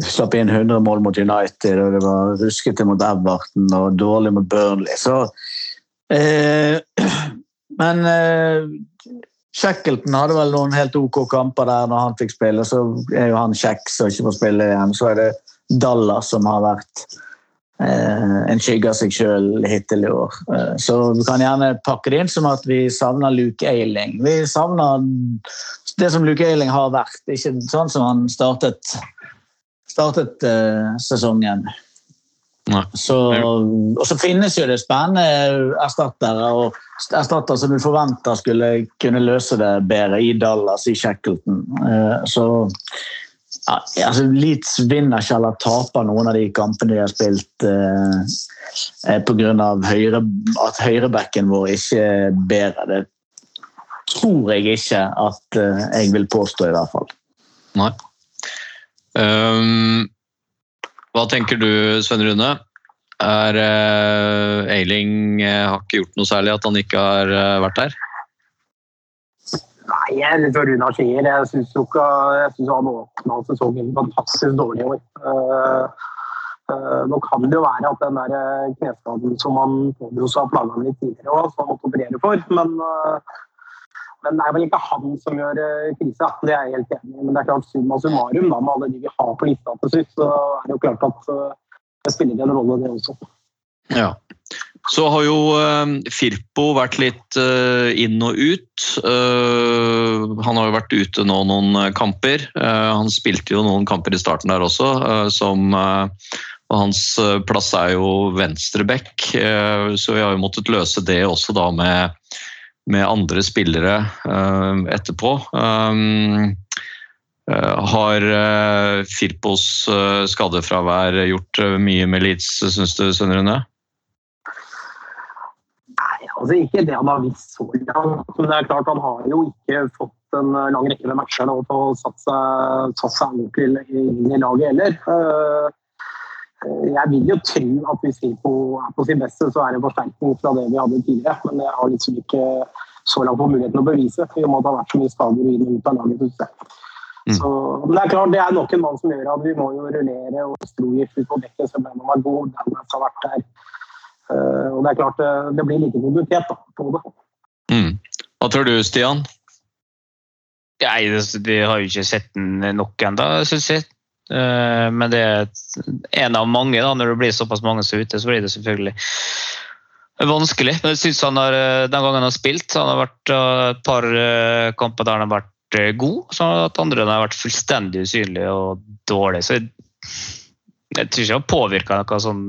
Slapp inn 100 mål mot United, og det var ruskete mot Everton og dårlig mot Burnley. Så eh, men eh, Shackleton hadde vel noen helt OK kamper der når han fikk spille. Så er jo han kjekk som ikke får spille igjen. Så er det Dallas som har vært eh, en skygge av seg sjøl hittil i år. Eh, så du kan gjerne pakke det inn som at vi savner Luke Eiling. Vi savner det som Luke Eiling har vært, ikke sånn som han startet, startet eh, sesongen. Så, og så finnes jo det spennende erstattere og erstatter som du forventer skulle kunne løse det bedre i Dallas, i Shackleton. Så ja, altså Leeds vinner ikke eller taper noen av de kampene de har spilt eh, pga. Høyre, at høyrebacken vår ikke er bedre. Det tror jeg ikke at eh, jeg vil påstå, i hvert fall. Nei. Um, hva tenker du, Sven Rune? Er uh, Eiling uh, har ikke gjort noe særlig at han ikke har uh, vært der? Nei, jeg litt som Runar sier. Jeg syns han åpna sesongen fantastisk dårlig i år. Eh, Nå kan det jo være at den der eh, kneskaden som han pådro seg, plaga ham litt tidligere òg, som han måtte operere for. Men, eh, men det er vel ikke han som gjør eh, krisa, det er jeg helt enig i. Men det er klart summa summarum, da, med alle de vi har på lista til slutt, så er det jo klart at eh, det spiller en rolle, det også. Ja. Så har jo eh, Firpo vært litt inn og ut. Han har jo vært ute nå noen kamper. Han spilte jo noen kamper i starten der også, som og hans plass er jo venstreback, så vi har jo måttet løse det også da med, med andre spillere eh, etterpå. Um, eh, har eh, Firpos eh, skadefravær gjort eh, mye med Leeds, syns du, Svein Rune? Altså ikke det han har visst så langt. Men det er klart han har jo ikke fått en eh, lang rekke med matcher nå til å satt seg ordentlig inn i laget heller. Eh, Jeg vil jo tro at hvis Filpo er på sin beste, så er det en forsterkning fra det vi hadde tidligere. Men jeg har liksom ikke så langt på muligheten å bevise, i og med at det har vært så mye skader inn og ut av laget. Mm. Så, men det er klart, det er nok en mann som gjør at vi må jo rullere og strogifte ut på bekken, så han var god. Dallas har vært der. Uh, og det er klart, det, det blir lite mobilitet da, på det. Mm. Hva tror du, Stian? Nei, vi har jo ikke sett den nok ennå, syns jeg. Eh, Men det er en av mange. da, Når det blir såpass mange som er ute, så blir det selvfølgelig vanskelig. Men jeg synes han har, eh, den gangen han har spilt, så han har vært eh, et par kamper der han har vært god. Så at andre har vært fullstendig usynlig og dårlig. Så jeg, jeg tror ikke han påvirka noe sånn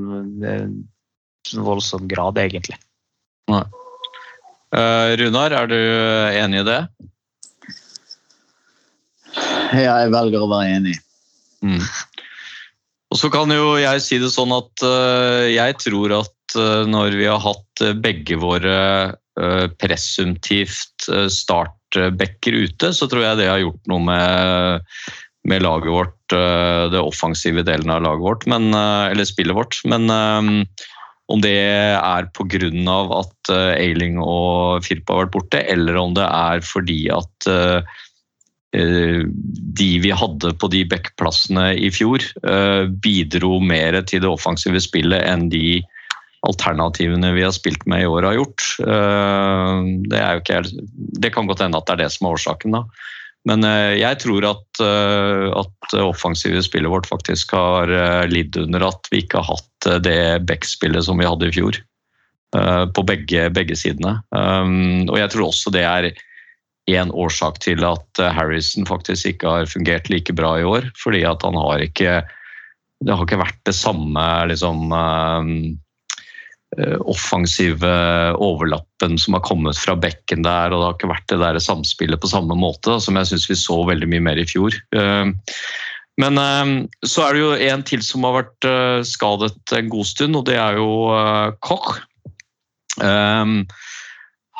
sånn voldsom grad, egentlig. Eh, Runar, er du enig i det? Ja, jeg velger å være enig. Mm. Og så kan jo jeg si det sånn at eh, jeg tror at eh, når vi har hatt eh, begge våre presumptivt startbacker ute, så tror jeg det har gjort noe med, med laget vårt, det offensive delen av laget vårt, men, eller spillet vårt. Men om det er pga. at Eiling og Firpa har vært borte, eller om det er fordi at de vi hadde på de backplassene i fjor, eh, bidro mer til det offensive spillet enn de alternativene vi har spilt med i år har gjort. Eh, Det, ikke, det kan godt hende at det er det som er årsaken, da. Men eh, jeg tror at, eh, at offensive spillet vårt faktisk har eh, lidd under at vi ikke har hatt eh, det backspillet som vi hadde i fjor. eh, På begge, begge sidene. Og jeg tror også det er en årsak til at eh, Harrison faktisk ikke har fungert like bra i år. Fordi at han har ikke Det har ikke vært det samme liksom um, eh, offensive overlappen som har kommet fra bekken der, og det har ikke vært det der samspillet på samme måte som jeg syns vi så veldig mye mer i fjor. Men så er det jo en til som har vært skadet en god stund, og det er jo Koch.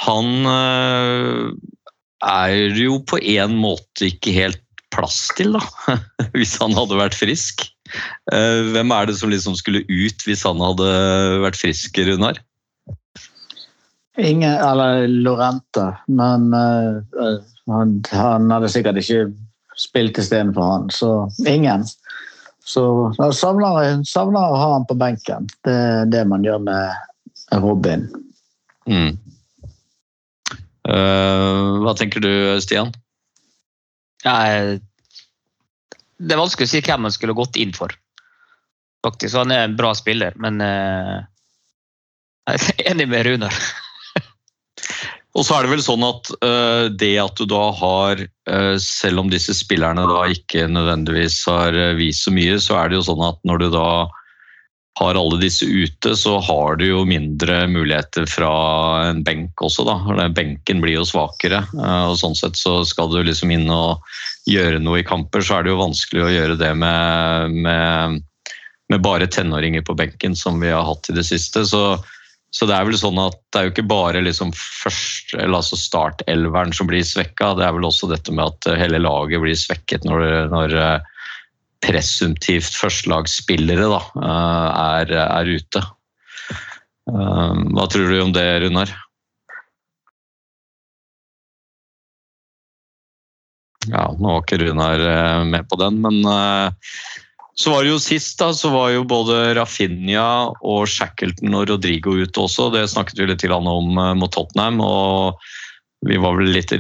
Han er jo på en måte ikke helt plass til, da, hvis han hadde vært frisk. Eh, Hvem er det som liksom skulle ut hvis han hadde vært frisk, Runar? Ingen, eller Lorente, men uh, han, han hadde sikkert ikke spilt istedenfor han, så ingen. Så savner, savner å ha han på benken. Det er det man gjør med Robin. Mm. Eh, hva tenker du, Stian? Ja, det er vanskelig å si hvem han skulle gått inn for. Faktisk, Han er en bra spiller, men eh, jeg er enig med Runar. Og så er det vel sånn at eh, det at du da har, eh, selv om disse spillerne da ikke nødvendigvis har vist så mye, så er det jo sånn at når du da har alle disse ute, så har du jo mindre muligheter fra en benk også, da. Benken blir jo svakere, eh, og sånn sett så skal du liksom inn og gjøre noe i kamper, så er det jo vanskelig å gjøre det med, med, med bare tenåringer på benken, som vi har hatt i det siste. Så så det er vel sånn at det er jo ikke bare liksom først, eller altså startelveren som blir svekka, det er vel også dette med at hele laget blir svekket når, når eh, presumptivt førstelagsspillere da, eh, er, er ute. Eh, Hva tror du om det, Runar? Ja, nå var ikke Runar eh, med på den, men Så var det jo sist, da, så var jo både Rafinha og Shackleton og Rodrigo ute også. Det snakket vi litt om mot Tottenham. og vi var vel litt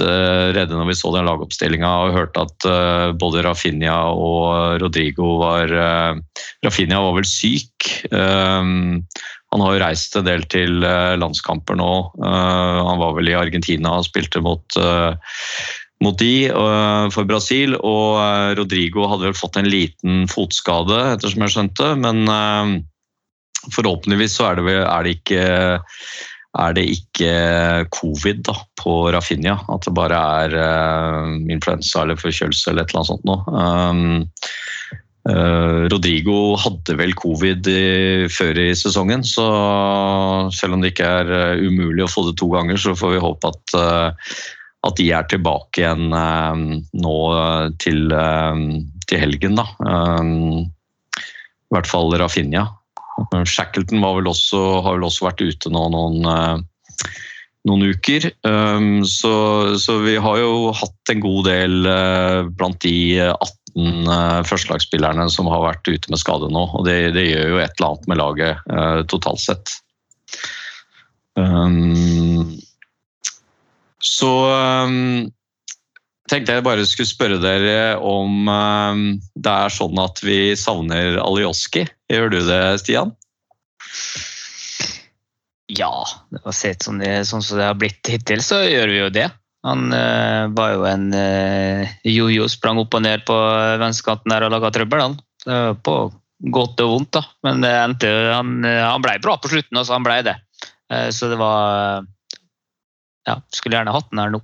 redde når vi så den lagoppstillinga og hørte at eh, både Rafinha og Rodrigo var uh, Rafinha var vel syk. Han har jo reist en del til landskamper nå. Han var vel i Argentina og spilte mot mot de for Brasil, og Rodrigo hadde vel fått en liten fotskade, ettersom jeg skjønte. Men forhåpentligvis så er det, er det ikke er det ikke covid da, på Rafinha. At det bare er uh, influensa eller forkjølelse eller et eller annet sånt noe. Um, uh, Rodrigo hadde vel covid i, før i sesongen, så selv om det ikke er uh, umulig å få det to ganger, så får vi håpe at, at de er tilbake igjen nå til, til helgen, da. Um, I hvert fall Rafinha. Shackleton vel også, har vel også vært ute nå noen, eh, noen uker. Um, så, så, vi har jo hatt en god del eh, blant de 18 eh, førstelagsspillerne som har vært ute med skade nå. Og det, det gjør jo et eller annet med laget totalt sett. Um, så um, tenkte jeg bare skulle spørre dere om um, det er sånn at vi savner Alioski. Gjør du det, Stian? Ja, det var sett sånn, det, sånn som det har blitt hittil, så gjør vi jo det. Han øh, var jo en uh, jojo, sprang opp og ned på venstrekanten der og laga trøbbel. Han. På godt og vondt, da. Men endte, han, han ble bra på slutten, altså. Han ble det. Uh, så det var Ja, skulle gjerne hatt den her nå.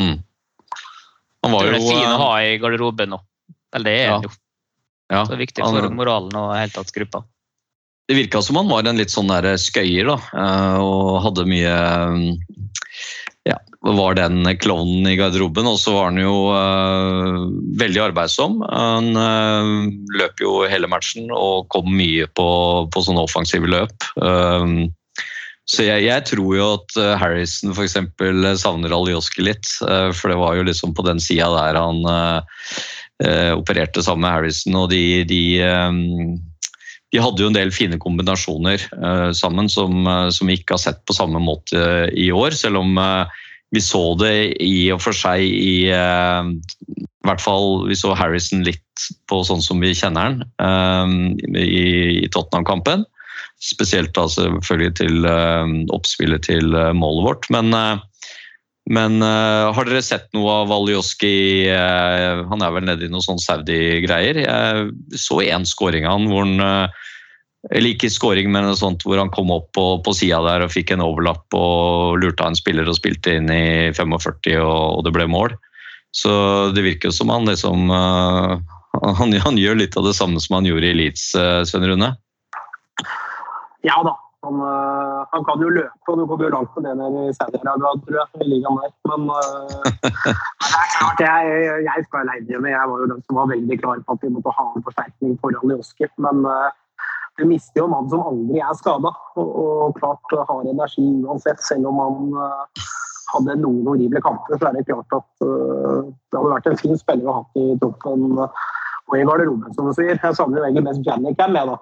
Mm. Han var det er fint å ha i garderoben nå. Eller det er Ja. jo. ja, Så viktig han- for moralen og helt tatt gruppa. Det virka som han var en litt sånn der skøyer, da. eh, Og hadde mye Ja, var den klovnen i garderoben. Og så var han jo eh, veldig arbeidsom. Han eh, løp jo hele matchen og kom mye på, på sånne offensive løp. Eh, så jeg, jeg tror jo at eh, Harrison f.eks. savner Aljoski litt. eh, For det var jo liksom på den sida der han eh, eh, opererte sammen med Harrison, og de, de eh, de hadde jo en del fine kombinasjoner eh, sammen som, eh, som vi ikke har sett på samme måte eh, i år. Selv om eh, vi så det i og for seg i eh, I hvert fall vi så Harrison litt på sånn som vi kjenner han eh, i, i Tottenham-kampen. Spesielt da selvfølgelig til eh, oppspillet til eh, målet vårt. Men, eh, men har dere sett noe av Valjoski? Han er vel nede i noe sånn Saudi-greier. Jeg så én skåring av han hvor han eller ikke scoring, men noe sånt hvor han kom opp på, på sida der og fikk en overlapp og lurte av en spiller og spilte inn i 45 og, og det ble mål. Så det virker jo som han liksom uh, han, han gjør litt av det samme som han gjorde i Leeds, uh, Svein Rune. Ja da. Han, øh, han kan jo løpe, og du kommer jo langt på det nede i Saudi-Arabia, tror jeg. i ligaen der. Men øh, det er klart, jeg, jeg skal aleine hjemme. Jeg var jo den som var veldig klar på at vi måtte ha en forsterkning foran Lioski. Men du vi mister jo en mann som aldri er skada, og, og klart har energi uansett. Selv om han hadde noen horrible kamper, så er det klart at uh, det hadde vært en fin spiller å ha i troppen og i garderoben, som du sier. Jeg savner egentlig mest Janik jeg, med, Da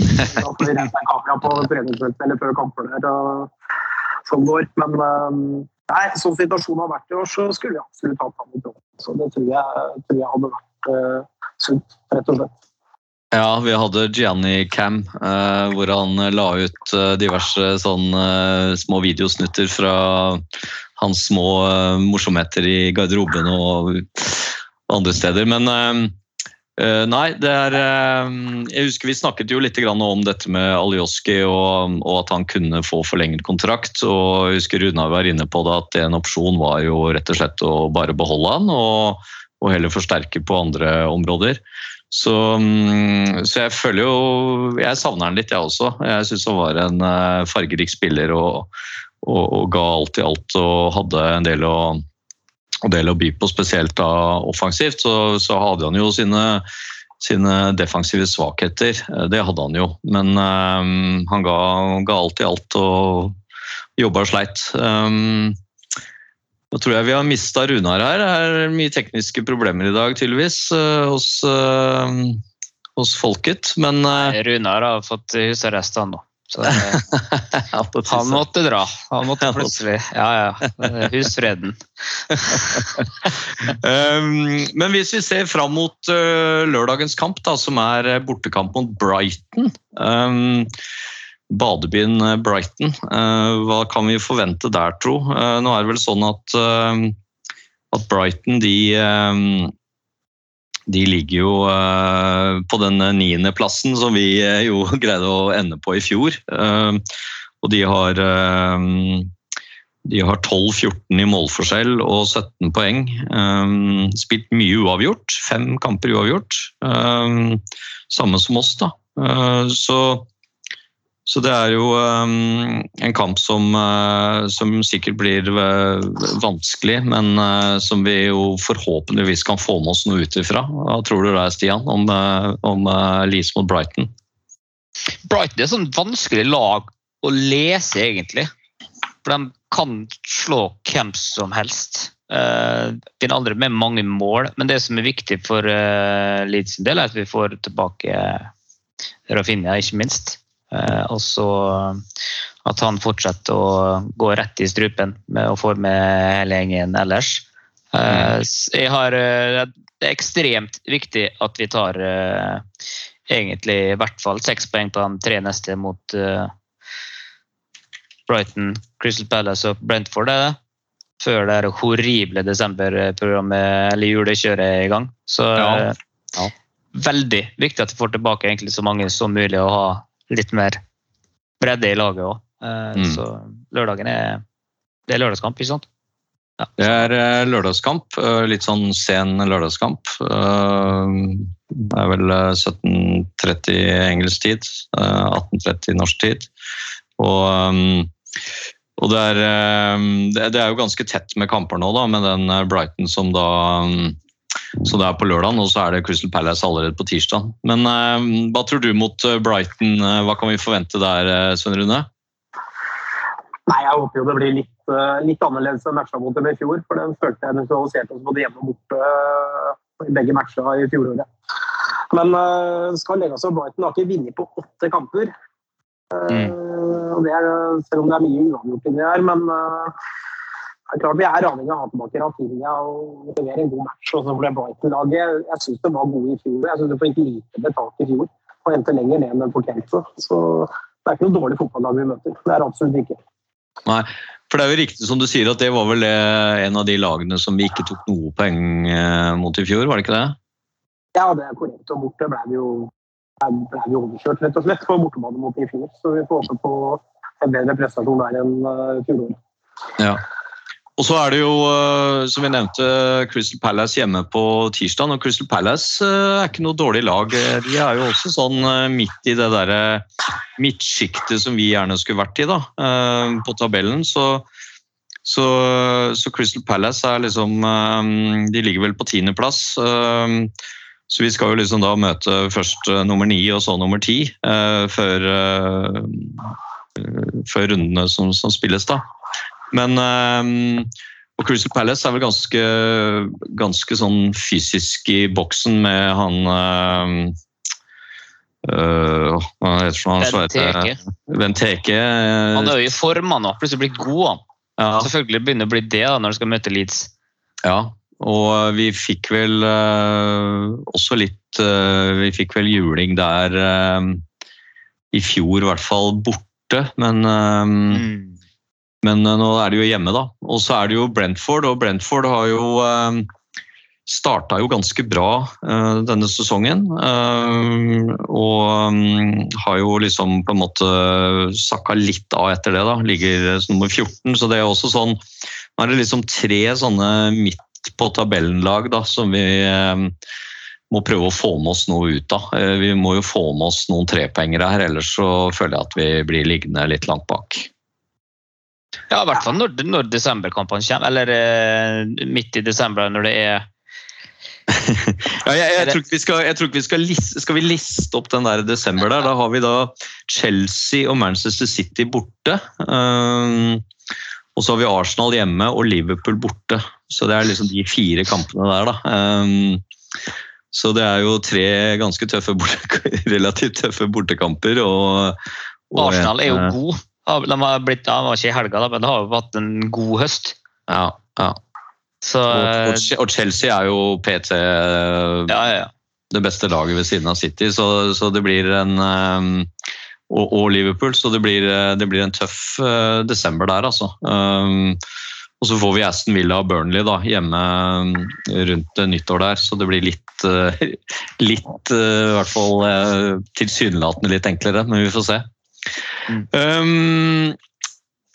får vi rense en kamera på treningsfeltet eller før kamper der. Sånn går. Men eh, nei, sånn situasjonen har vært i år, så skulle vi absolutt hatt ham i troppen. Så det tror jeg, tror jeg hadde vært uh, sunt, rett og slett. Ja, vi hadde Gianni Cam, eh, hvor han la ut eh, diverse sånn eh, små videosnutter fra hans små eh, morsomheter i garderoben og andre steder. Men eh, nei, det er eh, Jeg husker vi snakket jo litt om dette med Aljoski og, og at han kunne få forlenget kontrakt. og jeg husker Runar var inne på det at en opsjon var jo rett og slett å bare beholde han og, og heller forsterke på andre områder. Så, mm, så jeg føler jo Jeg savner han litt, jeg også. Jeg syns han var en eh, fargerik spiller og, og, og ga alt i alt og hadde en del å, en del å by på, spesielt da offensivt. Så, så hadde han jo sine, sine defensive svakheter. Eh, Det hadde han jo. Men um, han ga, ga alt i alt og jobba og sleit. Um, nå tror jeg vi har mista Runar her. Det er mye tekniske problemer i dag, tydeligvis, hos, hos folket, men Runar har fått husarrest, han nå. Det, han måtte dra. Han måtte plutselig Ja, ja. Husfreden. freden. men hvis vi ser fram mot uh, lørdagens kamp, da, som er uh, bortekamp mot Brighton um, Badebyen Brighton. Hva kan vi forvente der, tro? Nå er det vel sånn at, um, at Brighton de, um, de ligger jo uh, på den niendeplassen som vi uh, jo greide å ende på i fjor. Og de har de har 12-14 i målforskjell og 17 poeng. Spilt mye uavgjort. Fem kamper uavgjort. Samme som oss, da. Så, så det er jo um, en kamp som, uh, som sikkert blir uh, vanskelig, men som vi jo forhåpentligvis kan få med oss noe ut ifra. Hva tror du der, Stian, om, om Leeds mot Brighton? Brighton er et sånn vanskelig lag å lese, egentlig. For de kan slå hvem som helst. Uh, er aldri med mange mål, men det som er viktig for Leeds del, er at vi får tilbake Rafinha, ikke minst. Eh, og så at han fortsetter å gå rett i strupen med å forme med hele gjengen ellers. Eh, jeg har, eh, det er ekstremt viktig at vi tar eh, egentlig i hvert fall seks poeng på de tre neste mot eh, Brighton, Crystal Palace og Brentford. Er det? Før det horrible desemberprogrammet eller julekjøret er i gang. Så Ja. eh, Ja. veldig viktig at vi får tilbake egentlig så mange som mulig å ha litt mer bredde i laget òg. Mm. Så lørdagen er Det er lørdagskamp, ikke sant? Det er eh, lørdagskamp. eh, Litt sånn sen lørdagskamp. Eh, Det er vel eh, 17.30 engelsk tid, eh, 18.30 norsk tid. Og, og det, er, eh, det, er jo ganske tett med kamper nå, da, med den eh, Brighton som da så det er på lørdag, og så er det Crystal Palace allerede på tirsdag. Men eh, hva tror du mot eh, Brighton? Eh, Hva kan vi forvente der, Svein Rune? Nei, Jeg håper jo det blir litt, litt annerledes enn matcha mot dem i fjor. For den følte jeg nøytraliserte oss både hjemme og borte i begge matcha i fjoråret. Men uh, skal legge opp Brighton har ikke vunnet på åtte kamper. Mm. og det er, selv om det er mye uavgjort inni her. Men eh, det er klart vi er avhengig av å ha tilbake Rafinha og levere en god match. Og så for det Brighton-laget, Jeg syns det var gode i fjor. Jeg syns det fikk lite betalt i fjor og endte lenger ned enn den fortjente. Så det er ikke noe dårlig fotballag vi møter. Det er absolutt ikke. Nei, for det er jo riktig som du sier at det var vel eh, en av de lagene som vi ikke tok noe poeng eh, mot i fjor, var det ikke det? Ja, det er korrekt. Og borte ble vi jo, ble vi overkjørt, rett og slett, på bortebane mot i fjor. Så vi får håpe på en bedre prestasjon der enn uh, fjoråret. Ja. Og så er det jo, eh, som vi nevnte, Crystal Palace hjemme på tirsdag. Og Crystal Palace eh, er ikke noe dårlig lag. Eh, De er jo også sånn midt i det derre midtsjiktet som vi gjerne skulle vært i, da, på tabellen. Så, så, så Crystal Palace er liksom De ligger vel på tiendeplass. Så vi skal jo liksom da møte først nummer ni og så nummer ti før, før rundene som, som spilles, da. Men eh, og Crystal Palace er vel ganske, ganske sånn fysisk i boksen med han øh, Hva heter han? Benteke. Benteke. Han er jo i form, han nå. Plutselig blitt god, han. ja, Selvfølgelig begynner å bli det da, når du skal møte Leeds. ja. Og vi fikk vel uh, også litt uh, Vi fikk vel juling der uh, i fjor, i hvert fall borte. Men eh, Men eh, nå er det jo hjemme, da. Og så er det jo Brentford, og Brentford har jo eh, starta jo ganske bra eh, denne sesongen. og mm, har jo liksom på en måte sakka litt av etter det, da. Ligger nummer 14, så det er også sånn Nå er det liksom tre sånne midt på tabellen-lag da, som vi må prøve å få med oss noe ut av. Vi må jo få med oss noen trepoengere her, ellers så føler jeg at vi blir liggende litt langt bak. Ja, i hvert fall når, når desemberkampene kommer. Eller eh, midt i desember, når det er Ja, jeg, jeg, tror ikke vi skal, tror ikke vi skal, liste, skal vi liste opp den der desember der. Da har vi da Chelsea og Manchester City borte. Um, og så har vi Arsenal hjemme og Liverpool borte. Så det er liksom de fire kampene der, da. Um, Så det er jo tre ganske tøffe, borte, relativt tøffe bortekamper. Og, og Arsenal er jo eh, god. De har blitt, ja, var ikke i helga, da, men det har jo hatt en god høst. Ja, ja. Så Og, eh, og Chelsea er jo PT eh, ja, ja, ja. det beste laget ved siden av City, så, så det blir en eh, og, og Liverpool, så det blir, eh, det blir en tøff eh, desember der, altså. Um, og så får vi Aston Villa og Burnley da, hjemme eh, rundt eh, nyttår der, så det blir litt, eh, litt eh, i hvert fall eh, tilsynelatende litt enklere, men vi får se. Mm. Um,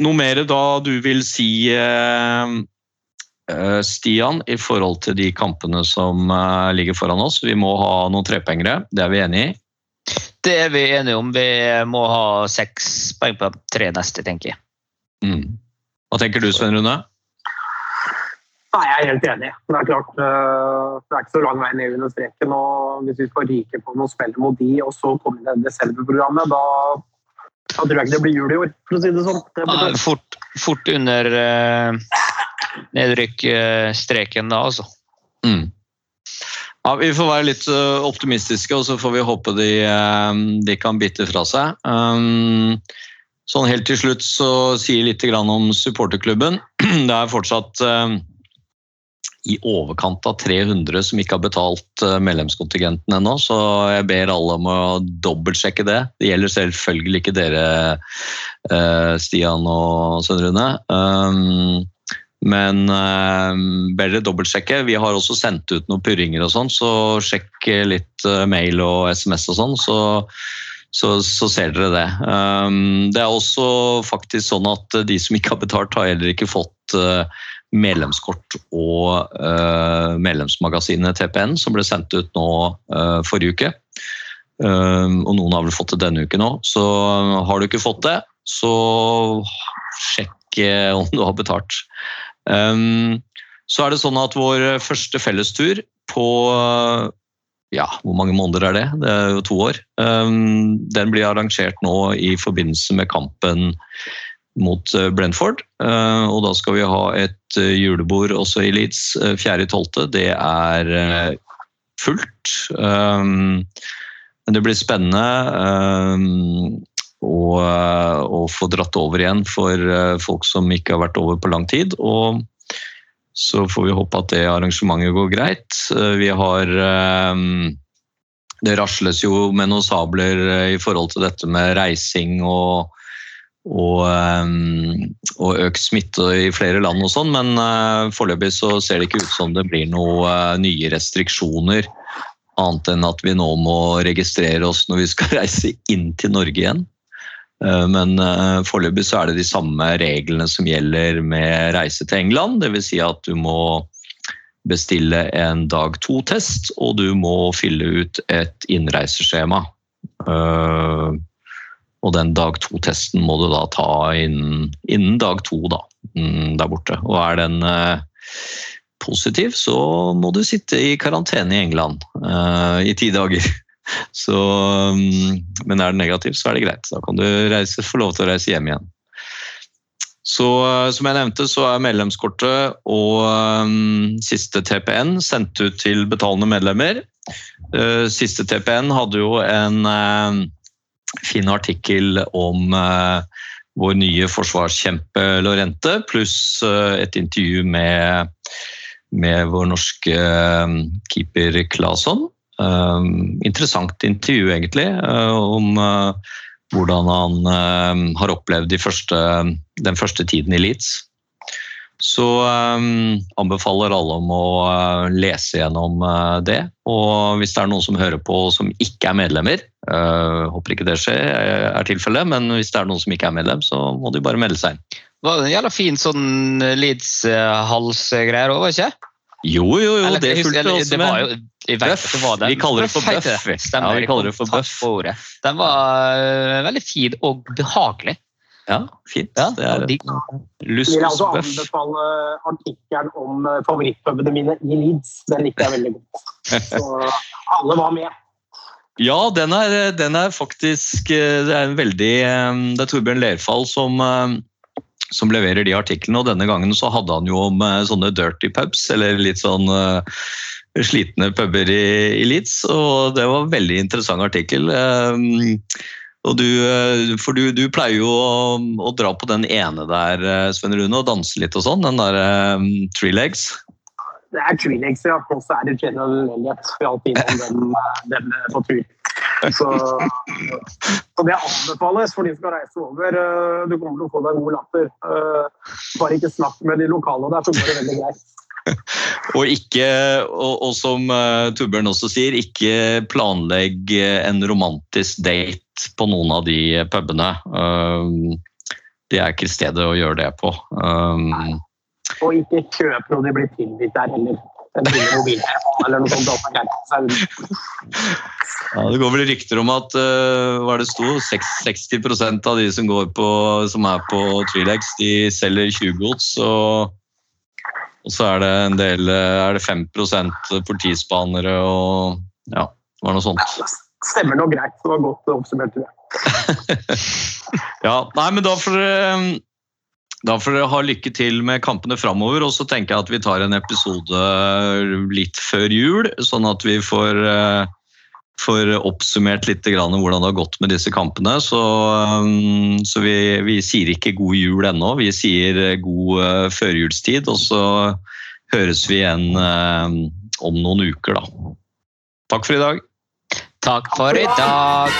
noe mer da du vil si, eh, eh, Stian, i forhold til de kampene som uh, ligger foran oss? Vi må ha noen trepengere, det er vi enig i. Det er vi enige om. Vi må ha seks poeng på de tre neste, tenker jeg. Mm. Hva tenker du, Svein Rune? Nei, jeg er helt enig. Det er klart, det er ikke så lang vei ned under streken. og Hvis vi skal ryke på noen spill mot de, og så komme i det desemberprogrammet, da, da tror jeg ikke det blir jul i år, for å si det sånn. Det Ja. Fort, fort under uh, nedrykk-streken da, altså. Mm. Ja, Vi får være litt øh, optimistiske, og så får vi håpe de, de kan bite fra seg. Um, sånn Helt til slutt så sier litt om supporterklubben. Det er fortsatt i overkant av 300 som ikke har betalt øh, medlemskontingenten ennå, så jeg ber alle om å dobbeltsjekke det. Det gjelder selvfølgelig ikke dere, øh, Stian og Svein Rune. Um, men eh, ber dere dobbeltsjekke. Vi har også sendt ut noen purringer og sånn, så sjekk litt eh, mail og SMS og sånn, så, så, så ser dere det. Um, det er også faktisk sånn at de som ikke har betalt, har heller ikke fått eh, medlemskort og eh, medlemsmagasinet TPN, som ble sendt ut nå eh, forrige uke. Um, og noen har vel fått det denne uken òg. Så har du ikke fått det, så sjekk eh, om du har betalt. Um, så er det sånn at vår første fellestur på ja, hvor mange måneder er det? Det er jo to år. Um, den blir arrangert nå i forbindelse med kampen mot eh, Brentford. Uh, og da skal vi ha et eh, julebord også i Leeds uh, 4.12. Det er eh, fullt. Men det blir spennende. Eh, og få dratt over igjen for eh, folk som ikke har vært over på lang tid. Og så får vi håpe at det arrangementet går greit. Eh, Vi har eh, Det rasles jo med noen sabler eh, i forhold til dette med reising og, og, eh, og økt smitte i flere land og sånn, men eh, foreløpig så ser det ikke ut som det blir noen nye restriksjoner. Annet enn at vi nå må registrere oss når vi skal reise inn til Norge igjen. Eh, Men eh, foreløpig så er det de samme reglene som gjelder med reise til England. Dvs. Si at du må bestille en dag to-test, og du må fylle ut et innreiseskjema. Og den dag to-testen må du da ta innen, innen dag to da, mm, der borte. Og er den eh, positiv, så må du sitte i karantene i England uh, i ti dager. Så, um, men er den negativ, så er det greit. Da kan du reise, få lov til å reise hjem igjen. Så eh, som jeg nevnte, så er medlemskortet og um, siste TPN sendt ut til betalende medlemmer. Uh, Siste TPN hadde jo en fin artikkel om eh, vår nye forsvarskjempe Lorente, pluss eh, et intervju med, med vår norske eh, keeper Claesson. Interessant intervju, egentlig, om hvordan han har opplevd de første, den første tiden i Leeds. Så um, anbefaler alle om å uh, lese gjennom uh, det. Og hvis det er noen som hører på som ikke er medlemmer, uh, håper ikke det skjer, er tilfellet, men hvis det er noen som ikke er medlem, så må de bare melde seg inn. Var det en jævla fin sånn Leeds-halsgreier òg, var det ikke? Jo, jo, jo, Eller, det fulgte eller, også det med. jo, jeg vet det var det. Vi kaller det for bøff. Stemmer. Ja, vi kaller det for ordet. Den var veldig fin og behagelig. Ja, fint. Ja, det er de- Jeg vil altså anbefale artikkelen om eh, favorittpubene mine i Leeds. Den likte jeg veldig godt. Så alle var med. Ja, den er, den er faktisk eh, Det er en veldig eh, Det er Torbjørn Lerfall som, eh, som leverer de artiklene, og denne gangen så hadde han jo om eh, sånne dirty pubs, eller litt sånn uh, slitne puber i, i Leeds, og det var en veldig interessant artikkel. Um, og du, eh, for du, du pleier jo å, å, dra på den ene der, eh, Sven Rune, og danse litt og sånn. Den der um, Three Legs. Det er Three Legs, ja. Og så er det General Elliot. Vi har alltid innom den, den på tur. Så, så, det anbefales for de som skal reise over. Du kommer til å få deg god latter. Bare ikke snakk med de lokale der, så går det veldig greit. og, ikke, og, og som uh, Torbjørn også sier, ikke planlegg en romantisk date på noen av de pubene. Um, det er ikke stedet å gjøre det på. Um, og ikke kjøp når de blir tilbudt der heller. eller noe sånt. Ja, det går vel rykter om at uh, hva det sto, 60% av de som, går på, som er på Trilex, de selger 20 gods. Og og så er det en del Er det 5% politispanere og Ja, det var noe sånt. Stemmer nok greit. Det var godt oppsummert, tror jeg. ja, nei, men da får dere da får dere ha lykke til med kampene framover. Og så tenker jeg at vi tar en episode litt før jul, sånn at vi får får oppsummert litt hvordan det har gått med disse kampene. Så, um, så vi, vi, sier ikke god jul ennå, vi sier eh, god uh, førjulstid. Og så høres vi igjen uh, om noen uker, da. Takk for i dag. Takk for i dag.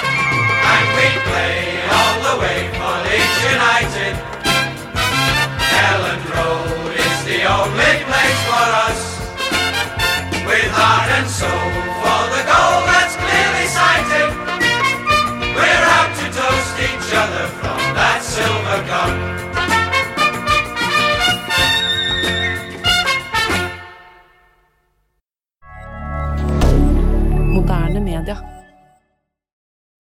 only place for us with heart and soul.